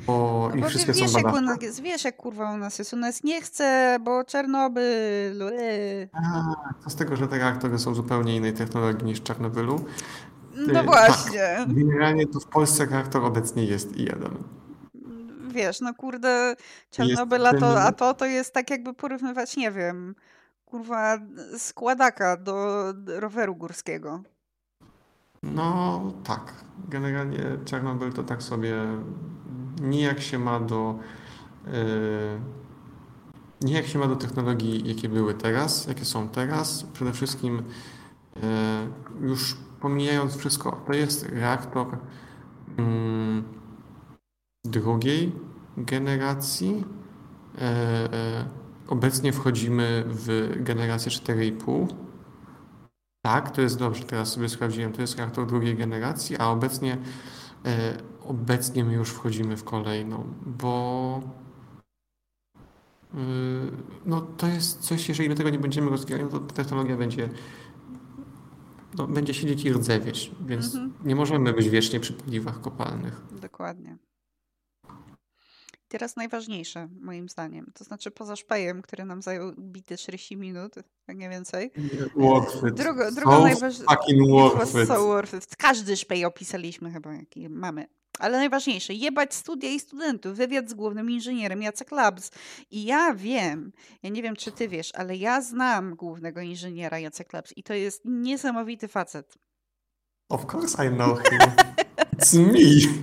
Bo no i wszystkie wiesz, są jak nas wiesz, jak kurwa u nas jest. U nas nie chce, bo Czarnobyl. Eee. A, to z tego, że te reaktory są zupełnie innej technologii niż w Czarnobylu. No właśnie. Tak, generalnie to w Polsce reaktor obecnie jest i jeden. Wiesz, no kurde, Czarnobyl, a to, a to, to jest tak jakby porównywać, nie wiem, kurwa, składaka do roweru górskiego. No tak. Generalnie Czarnobyl to tak sobie nijak się ma do yy, nijak się ma do technologii, jakie były teraz, jakie są teraz. Przede wszystkim yy, już pomijając wszystko, to jest reaktor yy, drugiej generacji. Obecnie wchodzimy w generację 4,5. Tak, to jest dobrze, teraz sobie sprawdziłem, to jest reaktor drugiej generacji, a obecnie obecnie my już wchodzimy w kolejną, bo yy, no to jest coś, jeżeli my tego nie będziemy rozwijali, to technologia będzie no, będzie siedzieć i rdzewieć, więc mhm. nie możemy być wiecznie przy paliwach kopalnych. Dokładnie. Teraz najważniejsze, moim zdaniem, to znaczy poza szpejem, który nam zajął bity 40 minut, jak nie więcej. Worth it. Drugo so najważniejsze. Fucking worth it. So worth it. Każdy szpej opisaliśmy chyba, jaki mamy. Ale najważniejsze, jebać studia i studentów, wywiad z głównym inżynierem Jacek Labs. I ja wiem, ja nie wiem czy ty wiesz, ale ja znam głównego inżyniera Jacek Labs i to jest niesamowity facet. Of course I know him. It's me.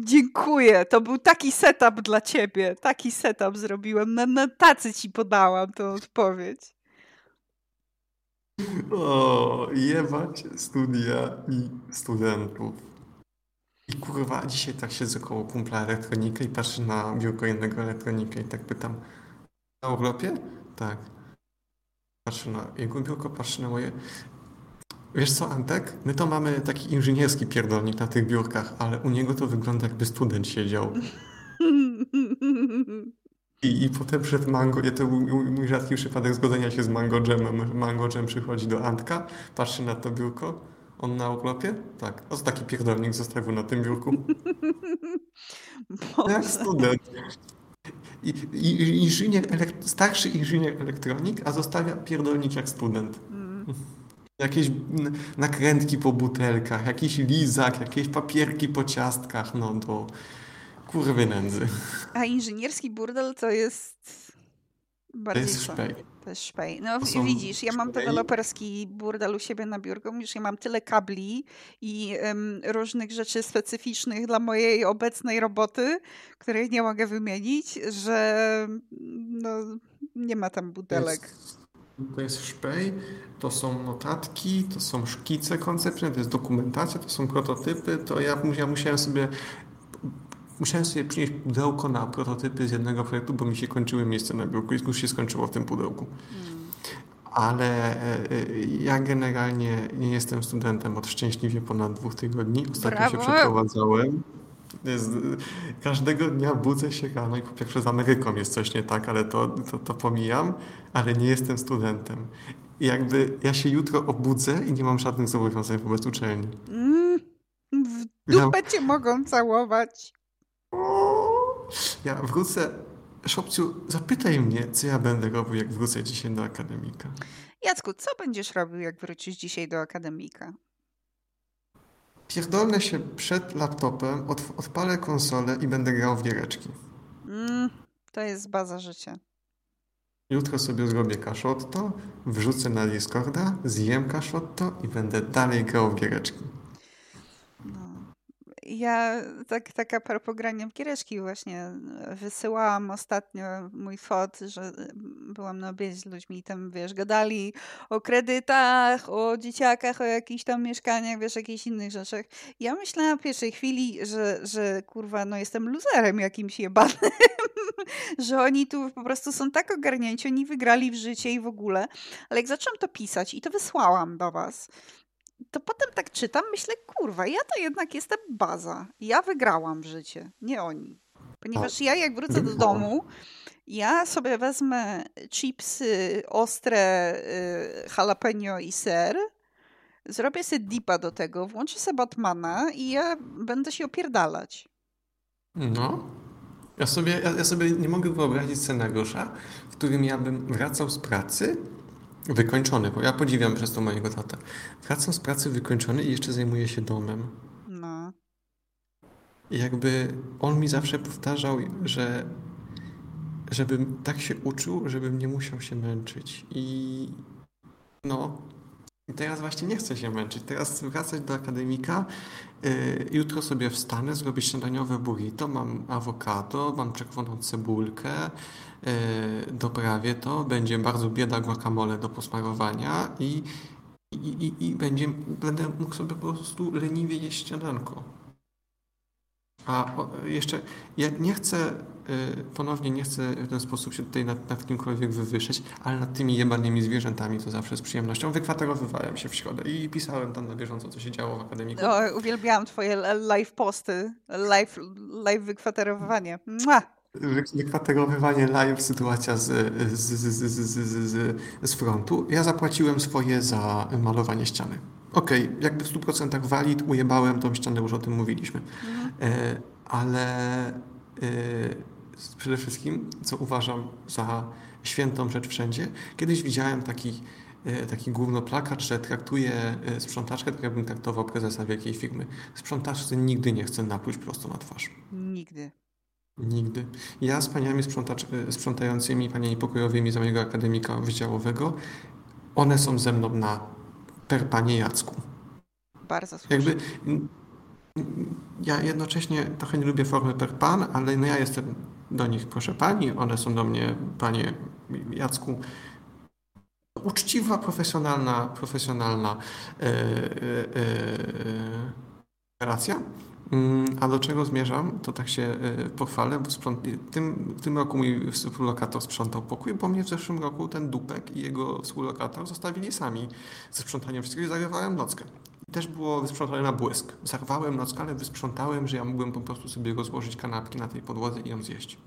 Dziękuję. To był taki setup dla ciebie. Taki setup zrobiłem. Na, na tacy ci podałam tą odpowiedź. O, jebać studia i studentów. I kurwa, dzisiaj tak siedzę koło kumpla elektronikę i patrzę na biurko innego elektronikę i tak pytam, na urlopie? Tak. Patrzę na jego biurko, patrzę na moje. Wiesz co, Antek? My to mamy taki inżynierski pierdolnik na tych biurkach, ale u niego to wygląda jakby student siedział. I, I potem przed mango, ja to był mój rzadki przypadek zgodzenia się z mango jamem. Mango jam przychodzi do Antka, patrzy na to biurko, on na oklopie? Tak. O, taki pierdolnik zostawił na tym biurku. (laughs) Jak student. I, i, inżynier, starszy inżynier elektronik, a zostawia pierdolnik jak student. Mm. Jakieś nakrętki po butelkach, jakiś lizak, jakieś papierki po ciastkach, no to kurwy nędzy. A inżynierski burdel to jest bardziej To jest szpej. To jest szpej. No widzisz, ja mam deweloperski burdel u siebie na biurku, już ja mam tyle kabli i um, różnych rzeczy specyficznych dla mojej obecnej roboty, których nie mogę wymienić, że no, nie ma tam butelek. To jest, to jest szpej, to są notatki, to są szkice koncepcyjne, to jest dokumentacja, to są prototypy, to ja musiałem sobie Musiałem sobie przynieść pudełko na prototypy z jednego projektu, bo mi się kończyły miejsce na biurku i już się skończyło w tym pudełku. Hmm. Ale e, e, ja generalnie nie jestem studentem od szczęśliwie ponad dwóch tygodni. Ostatnio Brawo. się przeprowadzałem. Jest, każdego dnia budzę się rano i po pierwsze z Ameryką jest coś nie tak, ale to, to, to pomijam, ale nie jestem studentem. I jakby ja się jutro obudzę i nie mam żadnych zobowiązań wobec uczelni. Mm, w dupę ja... cię mogą całować. Ja wrócę. Szopciu, zapytaj mnie, co ja będę robił, jak wrócę dzisiaj do akademika. Jacku, co będziesz robił, jak wrócisz dzisiaj do akademika? Pierdolę się przed laptopem, od, odpalę konsolę i będę grał w giereczki. Mm, to jest baza życia. Jutro sobie zrobię kaszotto, wrzucę na Discorda, zjem kaszotto i będę dalej grał w giereczki. Ja tak, taka propogrania w giereszki właśnie e, wysyłałam ostatnio mój fot, że byłam na obiedzie z ludźmi i tam, wiesz, gadali o kredytach, o dzieciakach, o jakichś tam mieszkaniach, wiesz, jakichś innych rzeczach. Ja myślałam w pierwszej chwili, że, że kurwa, no jestem luzerem jakimś jebanym, (laughs) że oni tu po prostu są tak ogarnięci, oni wygrali w życie i w ogóle. Ale jak zaczęłam to pisać i to wysłałam do was, to potem tak czytam, myślę, kurwa, ja to jednak jestem baza. Ja wygrałam w życie, nie oni. Ponieważ ja jak wrócę do domu, ja sobie wezmę chipsy ostre, y, jalapeno i ser, zrobię sobie dipa do tego, włączę sobie Batmana i ja będę się opierdalać. No. Ja sobie, ja, ja sobie nie mogę wyobrazić scenariusza, w którym ja bym wracał z pracy Wykończony, bo ja podziwiam przez to mojego tatę. Wracam z pracy wykończony i jeszcze zajmuję się domem. No. I jakby on mi zawsze powtarzał, że żebym tak się uczył, żebym nie musiał się męczyć. I no, teraz właśnie nie chcę się męczyć. Teraz wracać do akademika. Yy, jutro sobie wstanę, zrobię śniadaniowe burrito, mam awokado, mam czerwoną cebulkę, E, doprawię to, będzie bardzo bieda guacamole do posmarowania i, i, i, i będzie, będę mógł sobie po prostu leniwie jeść śniadanko. A jeszcze ja nie chcę, e, ponownie nie chcę w ten sposób się tutaj nad, nad kimkolwiek wywyższyć, ale nad tymi jebanymi zwierzętami to zawsze z przyjemnością. Wykwaterowywałem się w środę i pisałem tam na bieżąco, co się działo w akademiku. No, uwielbiałam twoje live posty, live, live wykwaterowywanie. Mua! wykwaterowywanie live, sytuacja z, z, z, z, z, frontu. Ja zapłaciłem swoje za malowanie ściany. Okej, okay, jakby w 100% walid, ujebałem tą ścianę, już o tym mówiliśmy. Mhm. E, ale e, przede wszystkim, co uważam za świętą rzecz wszędzie, kiedyś widziałem taki e, taki główno plakat, że traktuje sprzątaczkę tak jakbym traktował prezesa wielkiej firmy. Sprzątaczce nigdy nie chcę napluć prosto na twarz. Nigdy. Nigdy. Ja z paniami sprzątającymi, paniami pokojowymi z mojego akademika wydziałowego, one są ze mną na per panie Jacku. Bardzo słusznie. Jakby ja jednocześnie trochę nie lubię formy per pan, ale no ja jestem do nich proszę pani, one są do mnie panie Jacku. Uczciwa, profesjonalna, profesjonalna e, e, e, relacja. Mm, A do czego zmierzam, to tak się y, pochwalę, bo sprząt... tym, w tym roku mój współlokator sprzątał pokój, bo mnie w zeszłym roku ten dupek i jego współlokator zostawili sami ze sprzątaniem wszystkiego i zarywałem nockę. Też było wysprzątane na błysk. Zarwałem nockę, ale wysprzątałem, że ja mógłbym po prostu sobie rozłożyć kanapki na tej podłodze i ją zjeść.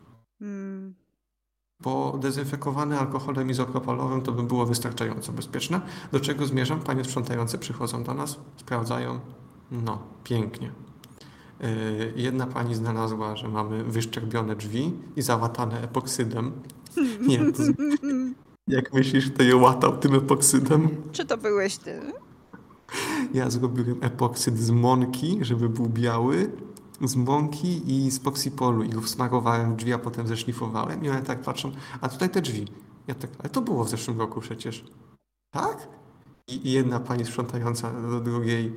Mm. Bo dezynfekowane alkoholem izopropolowym to by było wystarczająco bezpieczne. Do czego zmierzam? Panie sprzątające przychodzą do nas, sprawdzają. No, pięknie. Yy, Jedna pani znalazła, że mamy wyszczerbione drzwi i załatane epoksydem. Nie, to jak myślisz, to je łatał tym epoksydem? Czy to byłeś ty? Ja zrobiłem epoksyd z mąki, żeby był biały, z mąki i z poksipolu i go wsmarowałem w drzwi, a potem zeszlifowałem i one tak patrzą, a tutaj te drzwi. Ja tak, ale to było w zeszłym roku przecież. Tak? I jedna pani sprzątająca do drugiej,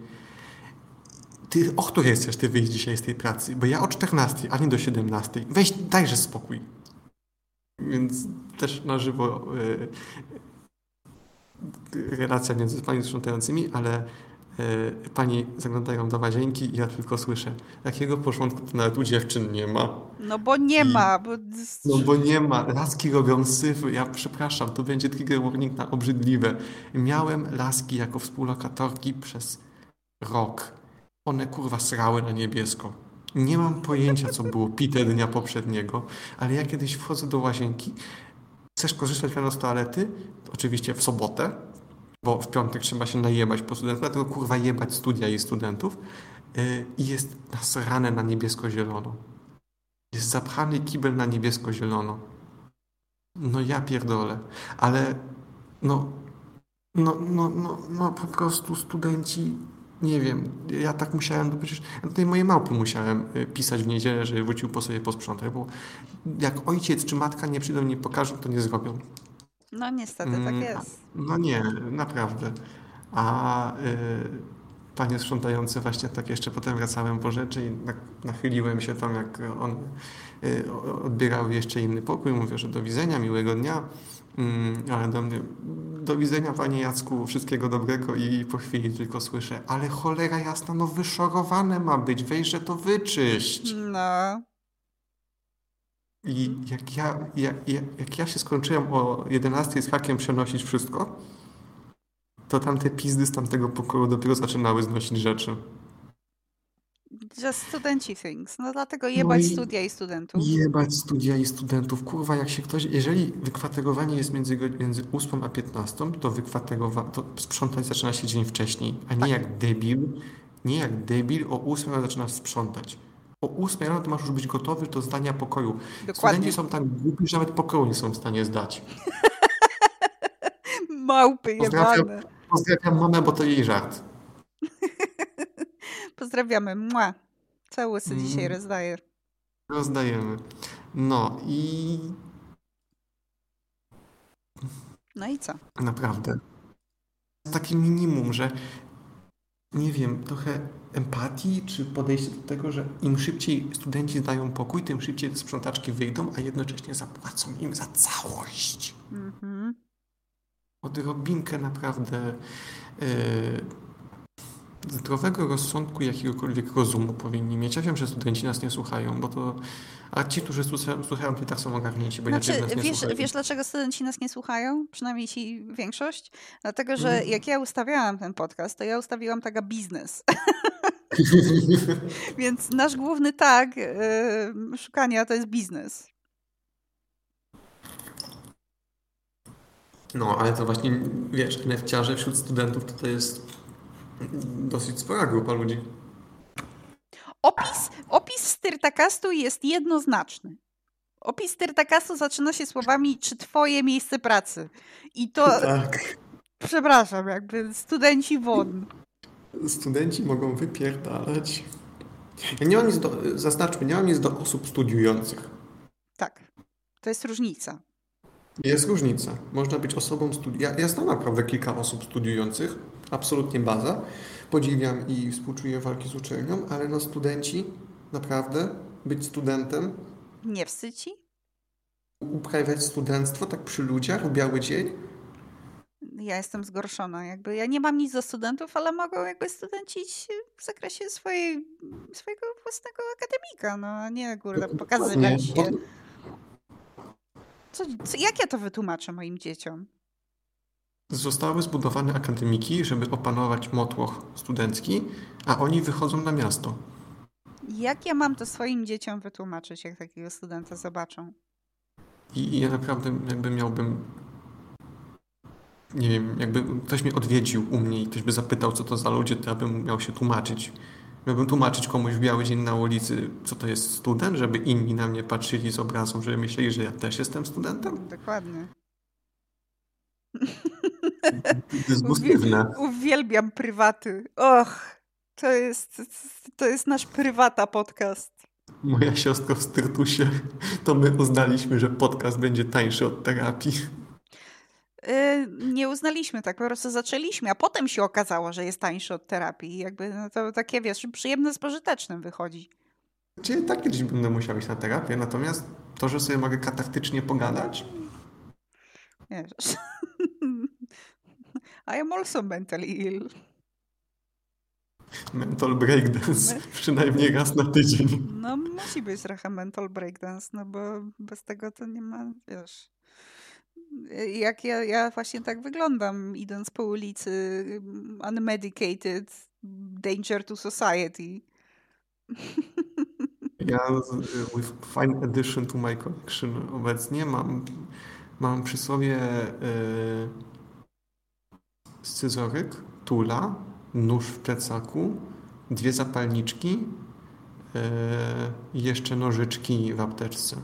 ty o której chcesz ty wyjść dzisiaj z tej pracy? Bo ja o 14, a nie do 17. Weź, dajże spokój. Więc też na żywo y, relacja między pani sprzątającymi, ale y, pani zaglądają do łazienki i ja tylko słyszę, jakiego porządku to nawet u dziewczyn nie ma. No bo nie I- ma. Bo... No bo nie ma, laski robią syfy, ja przepraszam, to będzie trigger warning na obrzydliwe. Miałem laski jako współlokatorki przez rok. One kurwa srały na niebiesko. Nie mam pojęcia, co było pite dnia poprzedniego, ale ja kiedyś wchodzę do łazienki, chcesz korzystać rano z toalety, oczywiście w sobotę, bo w piątek trzeba się najebać po studentach, dlatego kurwa jebać studia i studentów yy, i jest nasrane na niebiesko-zielono. Jest zapchany kibel na niebiesko-zielono. No ja pierdolę, ale no, no, no, no, no po prostu studenci, nie wiem, ja tak musiałem, przecież ja tutaj moje małpy musiałem y, pisać w niedzielę, że wrócił po sobie posprzątać, bo jak ojciec czy matka nie przyjdą i nie pokażą, to nie zrobią. No niestety tak Mm, jest. No nie, naprawdę. A y, panie sprzątające właśnie tak jeszcze potem wracałem po rzeczy i tak nachyliłem się tam, jak on y, odbierał jeszcze inny pokój. Mówię, że do widzenia, miłego dnia. Mm, ale do mnie, do widzenia panie Jacku, wszystkiego dobrego i po chwili tylko słyszę, ale cholera jasna, no wyszorowane ma być, weź, że to wyczyść. No. I jak ja, jak, jak, jak ja się skończyłem o 11 z hakiem przenosić wszystko, to tamte pizdy z tamtego pokoju dopiero zaczynały znosić rzeczy. Just studenci things. No dlatego jebać i- studia i studentów. Jebać studia i studentów. Kurwa, jak się ktoś... Jeżeli wykwaterowanie jest między, między 8 a 15, to wykwaterowa... to sprzątać zaczyna się dzień wcześniej, a nie jak debil. Nie jak debil, o 8 rano zaczynasz sprzątać. O 8 rano to masz już być gotowy do zdania pokoju. Dokładnie. Studenci są tak głupi, że nawet pokoju nie są w stanie zdać. (laughs) Małpy Pozdrawiam. jebane. Pozdrawiam mamę, bo to jej żart. (laughs) Pozdrawiamy. Mua. Całusy Mm. dzisiaj rozdaję. Rozdajemy. No i No i co? naprawdę. Takie minimum, że nie wiem, trochę empatii, czy podejście do tego, że im szybciej studenci zdają pokój, tym szybciej te sprzątaczki wyjdą, a jednocześnie zapłacą im za całość. Mhm. Odrobinkę naprawdę yy, zdrowego rozsądku, jakiegokolwiek rozumu powinni mieć. Ja wiem, że studenci nas nie słuchają, bo to. A ci, którzy słuchają, słuchają to i tak są ogarnięci, bo inaczej Znaczy, nas nie wiesz, słuchają. wiesz, dlaczego studenci nas nie słuchają? Przynajmniej ci większość? Dlatego, że Mhm. jak ja ustawiałam ten podcast, to ja ustawiłam taka biznes. (laughs) Więc nasz główny tag yy, szukania to jest biznes. No, ale to właśnie, wiesz, nefciarze wśród studentów to, to jest dosyć spora grupa ludzi. Opis, opis Styrtakastu jest jednoznaczny. Opis Styrtakastu zaczyna się słowami, czy twoje miejsce pracy. I to, (laughs) Tak. przepraszam, jakby studenci won. Studenci mogą wypierdalać. Ja nie mam nic do, zaznaczmy, nie mam nic do osób studiujących. Tak, to jest różnica. Jest różnica. Można być osobą studi... Ja, ja znam naprawdę kilka osób studiujących, absolutnie baza. Podziwiam i współczuję walki z uczelnią, ale no studenci, naprawdę, być studentem, Nie wstydź ci? uprawiać studenctwo tak przy ludziach w biały dzień, Ja jestem zgorszona. Jakby ja nie mam nic do studentów, ale mogą jakby studencić w zakresie swojej, swojego własnego akademika, no a nie kurde pokazywać się. Co, co, jak ja to wytłumaczę moim dzieciom? Zostały zbudowane akademiki, żeby opanować motłoch studencki, a oni wychodzą na miasto. Jak ja mam to swoim dzieciom wytłumaczyć, jak takiego studenta zobaczą? I ja naprawdę jakby miałbym nie wiem, jakby ktoś mnie odwiedził u mnie i ktoś by zapytał, co to za ludzie, to ja bym miał się tłumaczyć. Miałbym tłumaczyć komuś w biały dzień na ulicy, co to jest student, żeby inni na mnie patrzyli z obrazą, żeby myśleli, że ja też jestem studentem. Dokładnie. (laughs) To jest. Uwielbiam prywaty. Och, to jest, to jest nasz prywata podcast. Moja siostra w Styrtusie, to my uznaliśmy, że podcast będzie tańszy od terapii. Yy, nie uznaliśmy tak, po prostu zaczęliśmy, a potem się okazało, że jest tańszy od terapii. Jakby no to takie, wiesz, przyjemne z pożytecznym wychodzi. Czyli tak kiedyś będę musiał iść na terapię, natomiast to, że sobie mogę katartycznie pogadać... Wiesz... (laughs) I am also mentally ill. Mental breakdance (laughs) przynajmniej raz na tydzień. No musi być trochę mental breakdance, no bo bez tego to nie ma, wiesz... Jak ja, ja właśnie tak wyglądam, idąc po ulicy, unmedicated, danger to society. (laughs) Ja with fine addition to my collection obecnie mam, mam przy sobie yy, scyzoryk, tula, nóż w plecaku, dwie zapalniczki i jeszcze nożyczki w apteczce.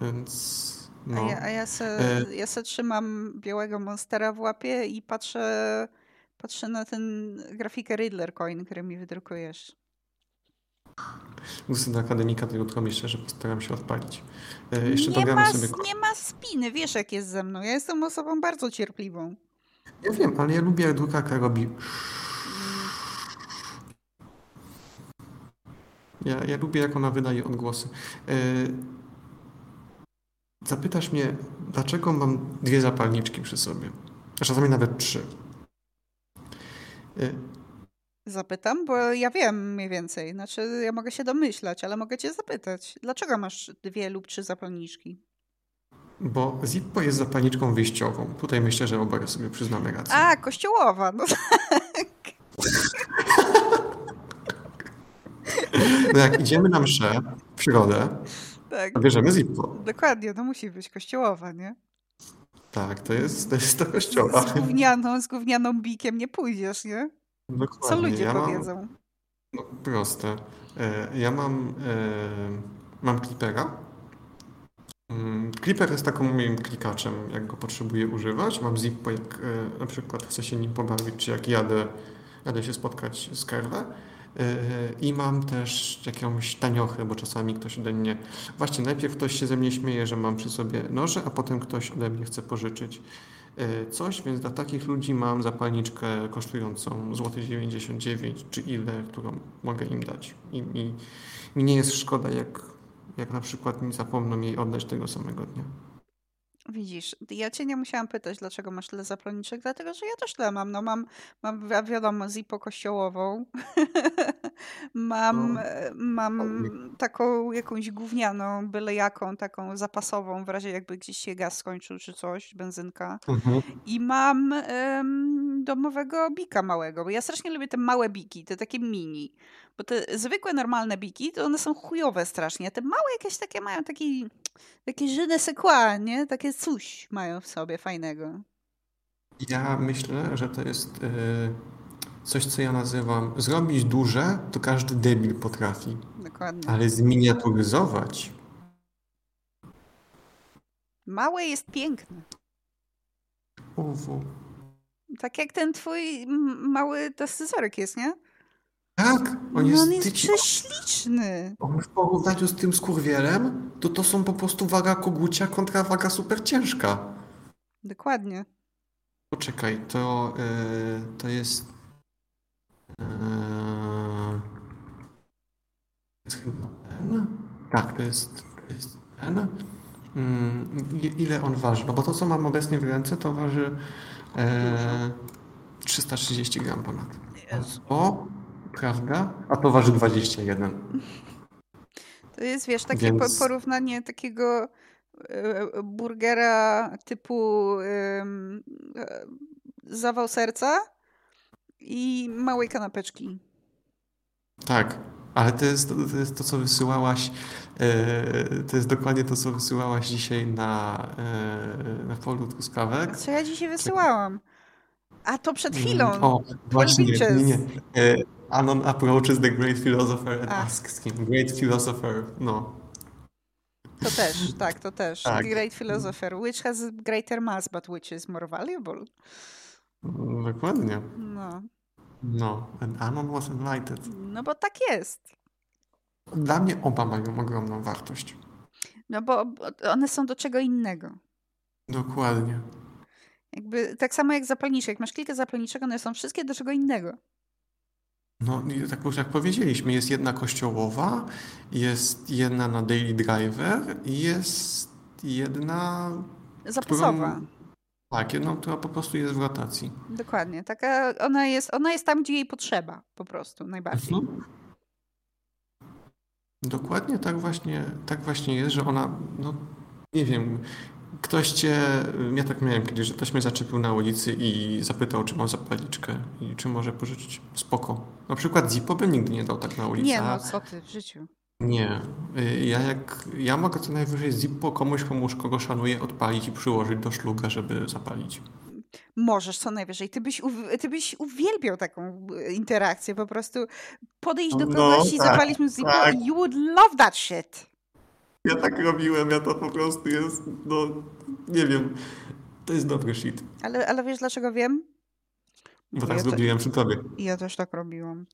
Więc no. A ja, a ja, se, e... ja se trzymam białego monstera w łapie i patrzę, patrzę na ten grafikę Riddler Coin, który mi wydrukujesz. Wrócę do akademika, to jutro myślę, że postaram się odpalić. E, jeszcze nie, ma, sobie... nie ma spiny, wiesz jak jest ze mną. Ja jestem osobą bardzo cierpliwą. Ja wiem, ale ja lubię jak drukarka robi ja, ja lubię jak ona wydaje odgłosy. E, Zapytasz mnie, dlaczego mam dwie zapalniczki przy sobie, a czasami nawet trzy. Y, Zapytam, bo ja wiem mniej więcej. Znaczy, ja mogę się domyślać, ale mogę cię zapytać. Dlaczego masz dwie lub trzy zapalniczki? Bo Zippo jest zapalniczką wyjściową. Tutaj myślę, że oboje sobie przyznamy rację. A, kościołowa, no tak. No jak idziemy na mszę w środę, tak. bierzemy Zippo. Dokładnie, to musi być kościołowa, nie? Tak, to jest to, jest to kościoła. Z gównianą, z gównianą bikiem nie pójdziesz, nie? Dokładnie. Co ludzie ja powiedzą? Mam, no, proste. E, ja mam, e, mam Clippera. Mm, Clipper jest taką moim klikaczem, jak go potrzebuję używać. Mam Zippo, jak e, na przykład chcę się nim pobawić, czy jak jadę, jadę się spotkać z Kerwę. E, I mam też jakąś taniochę, bo czasami ktoś ode mnie. Właśnie najpierw ktoś się ze mnie śmieje, że mam przy sobie noże, a potem ktoś ode mnie chce pożyczyć coś, więc dla takich ludzi mam zapalniczkę kosztującą złoty 99 czy ile, którą mogę im dać. I, mi nie jest szkoda, jak, jak na przykład mi zapomną jej oddać tego samego dnia. Widzisz, ja cię nie musiałam pytać, dlaczego masz tyle zapalniczek, dlatego że ja też tyle mam. No mam, mam wiadomo, zipo kościołową. (laughs) mam, no. Mam taką jakąś gównianą, byle jaką, taką zapasową, w razie jakby gdzieś się gaz skończył czy coś, benzynka. Mhm. I mam domowego bika małego, bo ja strasznie lubię te małe biki, te takie mini. Bo te zwykłe, normalne biki, to one są chujowe strasznie. Te małe jakieś takie mają taki, takie je ne nie? Takie coś mają w sobie fajnego. Ja myślę, że to jest yy, coś, co ja nazywam zrobić duże, to każdy debil potrafi. Dokładnie. Ale zminiaturyzować. Małe jest piękne. Uwu. Tak jak ten twój mały testyzorek jest, nie? Tak, on no jest, on jest prześliczny. On w porównaniu z tym skurwielem, to to są po prostu waga kogucia kontra waga super ciężka. Dokładnie. Poczekaj, to, yy, to jest... Yy, jest chyba ten? Tak, to jest, to jest ten. Mm, i- ile on waży? No bo to, co mam obecnie w ręce, to waży e, 330 gram ponad. Jezu. O, prawda? A to waży 21. To jest, wiesz, takie Więc- po, porównanie takiego e, burgera typu e, zawał serca i małej kanapeczki. Tak, ale to jest, to jest to, co wysyłałaś. E, to jest dokładnie to, co wysyłałaś dzisiaj na, e, na polu truskawek. Co ja dzisiaj wysyłałam? A to przed chwilą. Mm, O, właśnie, nie, nie. E, Anon approaches the great philosopher and A. asks him. Great philosopher, no. To też, tak, to też. Tak. Great philosopher. Which has greater mass, but which is more valuable? Mm, Dokładnie. No, No, and Anon was enlightened. no bo tak jest. Dla mnie oba mają ogromną wartość. No bo one są do czego innego. Dokładnie. Jakby tak samo jak zapalniczek. Jak masz kilka zapalniczek, one są wszystkie do czego innego. No, tak już jak powiedzieliśmy, jest jedna kościołowa, jest jedna na daily driver i jest jedna, Zapasowa. tak, jedna, która po prostu jest w rotacji. Dokładnie. Taka ona jest, ona jest tam, gdzie jej potrzeba, po prostu, najbardziej. Mhm. Dokładnie tak właśnie, tak właśnie jest, że ona, no nie wiem, ktoś cię, ja tak miałem kiedyś, że ktoś mnie zaczepił na ulicy i zapytał, czy mam zapalniczkę i czy może pożyczyć. Spoko. Na przykład Zippo by nigdy nie dał tak na ulicy. Nie, no co ty w życiu. Nie. Y, Ja jak, ja mogę co najwyżej Zippo komuś, komuś, kogo szanuję, odpalić i przyłożyć do szluga, żeby zapalić. Możesz co najwyżej. Ty byś, ty byś uwielbiał taką e, interakcję. Po prostu podejść do No, kogoś i tak, zapalić mu zippo. tak. You would love that shit. Ja tak robiłem, ja to po prostu jest, no, nie wiem, to jest dobry shit. Ale, ale wiesz dlaczego wiem? Bo Ja tak to- zrobiłem przy tobie. Ja też tak robiłam.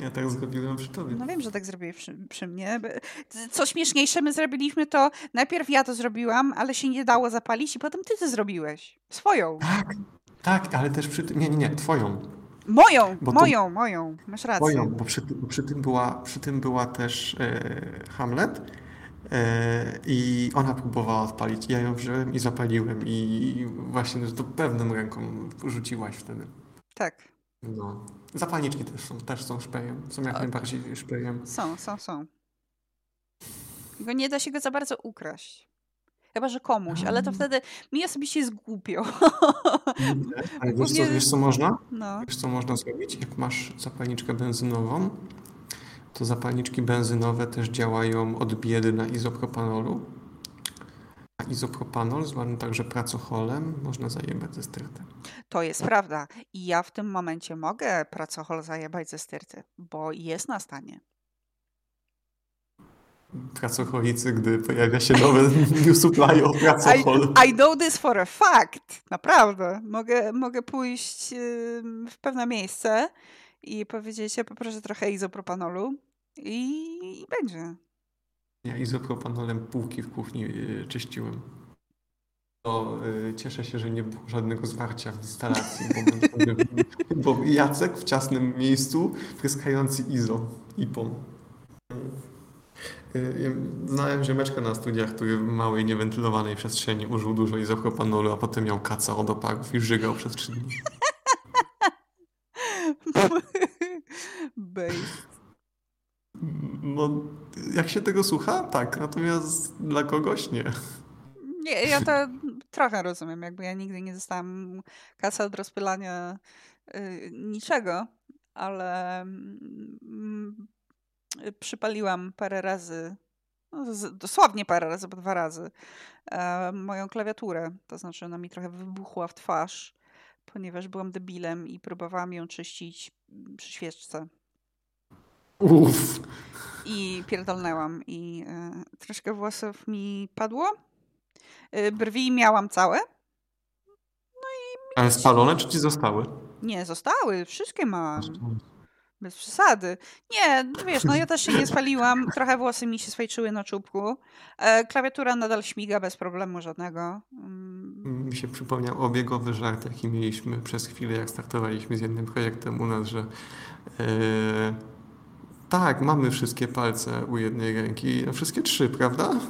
Ja tak zrobiłem przy tobie. No wiem, że tak zrobiłeś przy, przy mnie. Co śmieszniejsze, my zrobiliśmy to, najpierw ja to zrobiłam, ale się nie dało zapalić i potem ty to zrobiłeś. Swoją. Tak, tak, ale też przy tym, nie, nie, nie, twoją. Moją, Bo to- moją, moją. Masz rację. Twoją, bo przy, tym- przy, tym, była, przy tym była też e, Hamlet i ona próbowała odpalić. Ja ją wziąłem i zapaliłem i właśnie to pewną ręką rzuciłaś wtedy. Tak, No. Zapalniczki też są, też są szpejem. Są jak A- najbardziej szpejem. są, są, są. Tylko nie da się go za bardzo ukraść. Chyba, że komuś, ale to Mm. wtedy mi osobiście jest głupio. (laughs) Ale wiesz co, wiesz co można? No. Wiesz co można zrobić? Jak masz zapalniczkę benzynową, to zapalniczki benzynowe też działają od biedy na izopropanolu. A izopropanol, zwany także pracocholem, można zajebać ze styrty. To jest prawda. I ja w tym momencie mogę pracochol zajebać ze styrty, bo jest na stanie. Pracocholicy, gdy pojawia się nowy (laughs) new supply of pracochol. I know this for a fact. Naprawdę. Mogę, mogę pójść w pewne miejsce i powiedzieć, ja poproszę trochę izopropanolu i, i będzie. Ja izopropanolem półki w kuchni y, czyściłem. To y, cieszę się, że nie było żadnego zwarcia w instalacji, bo, (laughs) bo Jacek w ciasnym miejscu pryskający izo ipą. Y, ja Znałem ziomeczka na studiach, który w małej, niewentylowanej przestrzeni użył dużo izopropanolu, a potem miał kaca od oparów i żygał przez trzy dni. (laughs) (laughs) Based. No, jak się tego słucha? Tak, natomiast dla kogoś nie. Nie, ja to trochę rozumiem. Jakby ja nigdy nie dostałam kasy od rozpylania y, niczego, ale mm, y, przypaliłam parę razy, no, z, dosłownie parę razy, bo dwa razy, e, moją klawiaturę. To znaczy ona mi trochę wybuchła w twarz, ponieważ byłam debilem i próbowałam ją czyścić przy świeczce. Uff. I pierdolnęłam i e, troszkę włosów mi padło. E, brwi miałam całe. Ale spalone czy ci zostały? Nie, zostały, wszystkie mam. Bez przesady. Nie, no wiesz, no ja też się nie spaliłam. Trochę włosy mi się swajczyły na czubku. E, klawiatura nadal śmiga bez problemu żadnego. Mm, Mi się przypomniał obiegowy żart, jaki mieliśmy przez chwilę, jak startowaliśmy z jednym projektem u nas, że e, Tak, mamy wszystkie palce u jednej ręki. No, wszystkie trzy, prawda? (laughs)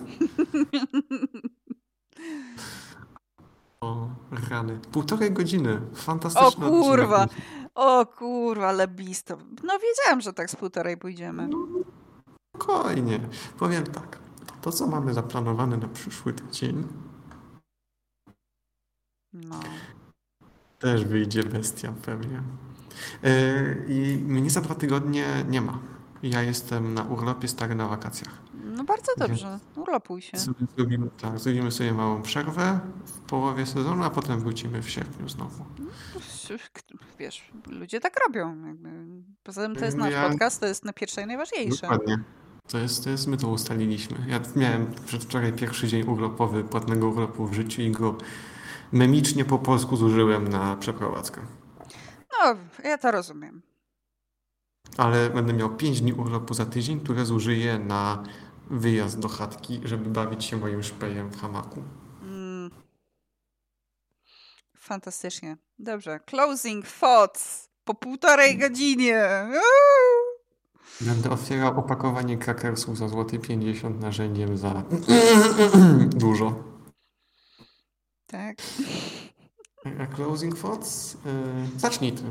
O, rany. Półtorej godziny. O Fantastyczne kurwa, odcinek. O kurwa, lebisto. No wiedziałam, że tak z półtorej pójdziemy. Spokojnie. Powiem tak. To, co mamy zaplanowane na przyszły tydzień, No. też wyjdzie bestia pewnie. Yy, I mnie za dwa tygodnie nie ma. Ja jestem na urlopie stary na wakacjach. No bardzo dobrze, urlopuj się. Zrobimy, tak, zrobimy sobie małą przerwę w połowie sezonu, a potem wrócimy w sierpniu znowu. Wiesz, ludzie tak robią. Jakby. Poza tym to jest nasz Ja- podcast, to jest na pierwsze i najważniejsze. Dokładnie. To jest, to jest, my to ustaliliśmy. Ja miałem przedwczoraj pierwszy dzień urlopowy, płatnego urlopu w życiu i go memicznie po polsku zużyłem na przeprowadzkę. No, ja to rozumiem. Ale będę miał 5 dni urlopu za tydzień, które zużyję na wyjazd do chatki, żeby bawić się moim szpejem w hamaku. Fantastycznie. Dobrze. Closing thoughts po półtorej godzinie. Uuu. Będę otwierał opakowanie krakersów za złoty 50 narzędziem za (clears throat) dużo. Tak. A closing thoughts? Yy, zacznij ty.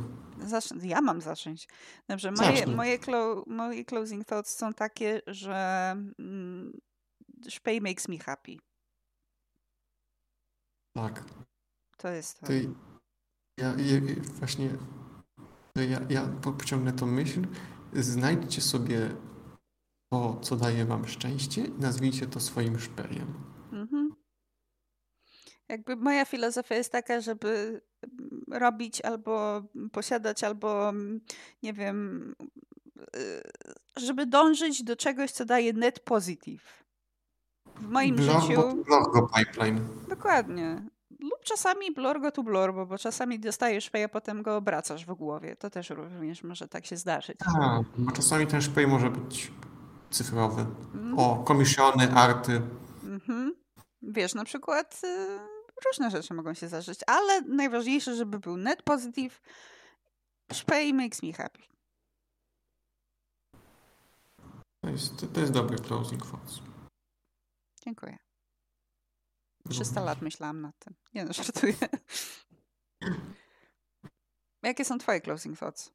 Zacznę. Ja mam zacząć. Dobrze. Moje, Zacznij. moje, clo, moje closing thoughts są takie, że mm, szpej makes me happy. Tak. To jest to. Ty, ja, ja, właśnie to ja, ja pociągnę tą myśl. Znajdźcie sobie to, co daje wam szczęście i nazwijcie to swoim szpejem. Mhm. Jakby moja filozofia jest taka, żeby mm, robić albo posiadać, albo mm, nie wiem, y, żeby dążyć do czegoś, co daje net positive. W moim Blorgo, życiu Blorgo Pipeline. dokładnie. Lub czasami blorgo tu blorbo, bo czasami dostajesz szpej, a potem go obracasz w głowie. To też również może tak się zdarzyć. Tak, bo czasami ten szpej może być cyfrowy. Mm. O, komisjony, arty. Mhm. Wiesz, na przykład y, różne rzeczy mogą się zdarzyć, ale najważniejsze, żeby był net positive. Szpej makes me happy. To jest, to jest dobry closing thoughts. Dziękuję. 300 lat myślałam nad tym. Nie no, (laughs) żartuję. Jakie są twoje closing thoughts?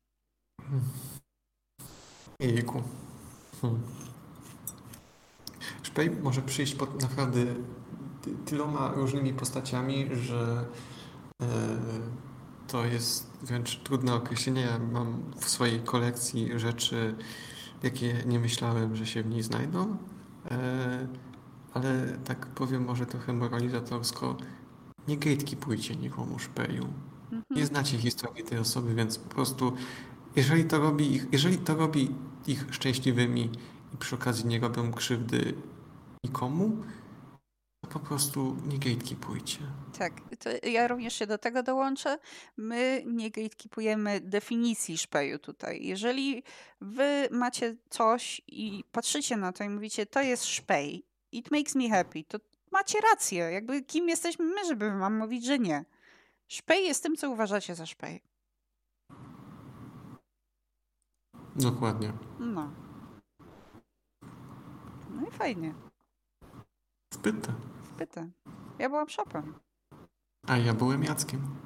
Jejku. Hmm. Szpej może przyjść pod naprawdę ty- tyloma różnymi postaciami, że e, to jest wręcz trudne określenie. Ja mam w swojej kolekcji rzeczy, jakie nie myślałem, że się w niej znajdą. E, ale tak powiem może trochę moralizatorsko, nie gatekeepujcie nikomu szpeju. Mhm. Nie znacie historii tej osoby, więc po prostu jeżeli to robi ich, jeżeli to robi ich szczęśliwymi i przy okazji nie robią krzywdy nikomu, to po prostu nie gatekeepujcie. Tak, to ja również się do tego dołączę. My nie gatekeepujemy definicji szpeju tutaj. Jeżeli wy macie coś i patrzycie na to i mówicie, to jest szpej, it makes me happy, to macie rację. Jakby kim jesteśmy my, żeby wam mówić, że nie. Szpej jest tym, co uważacie za szpej. Dokładnie. No. No i fajnie. Wpytę. Wpytę. Ja byłam szopem. A ja byłem Jackiem.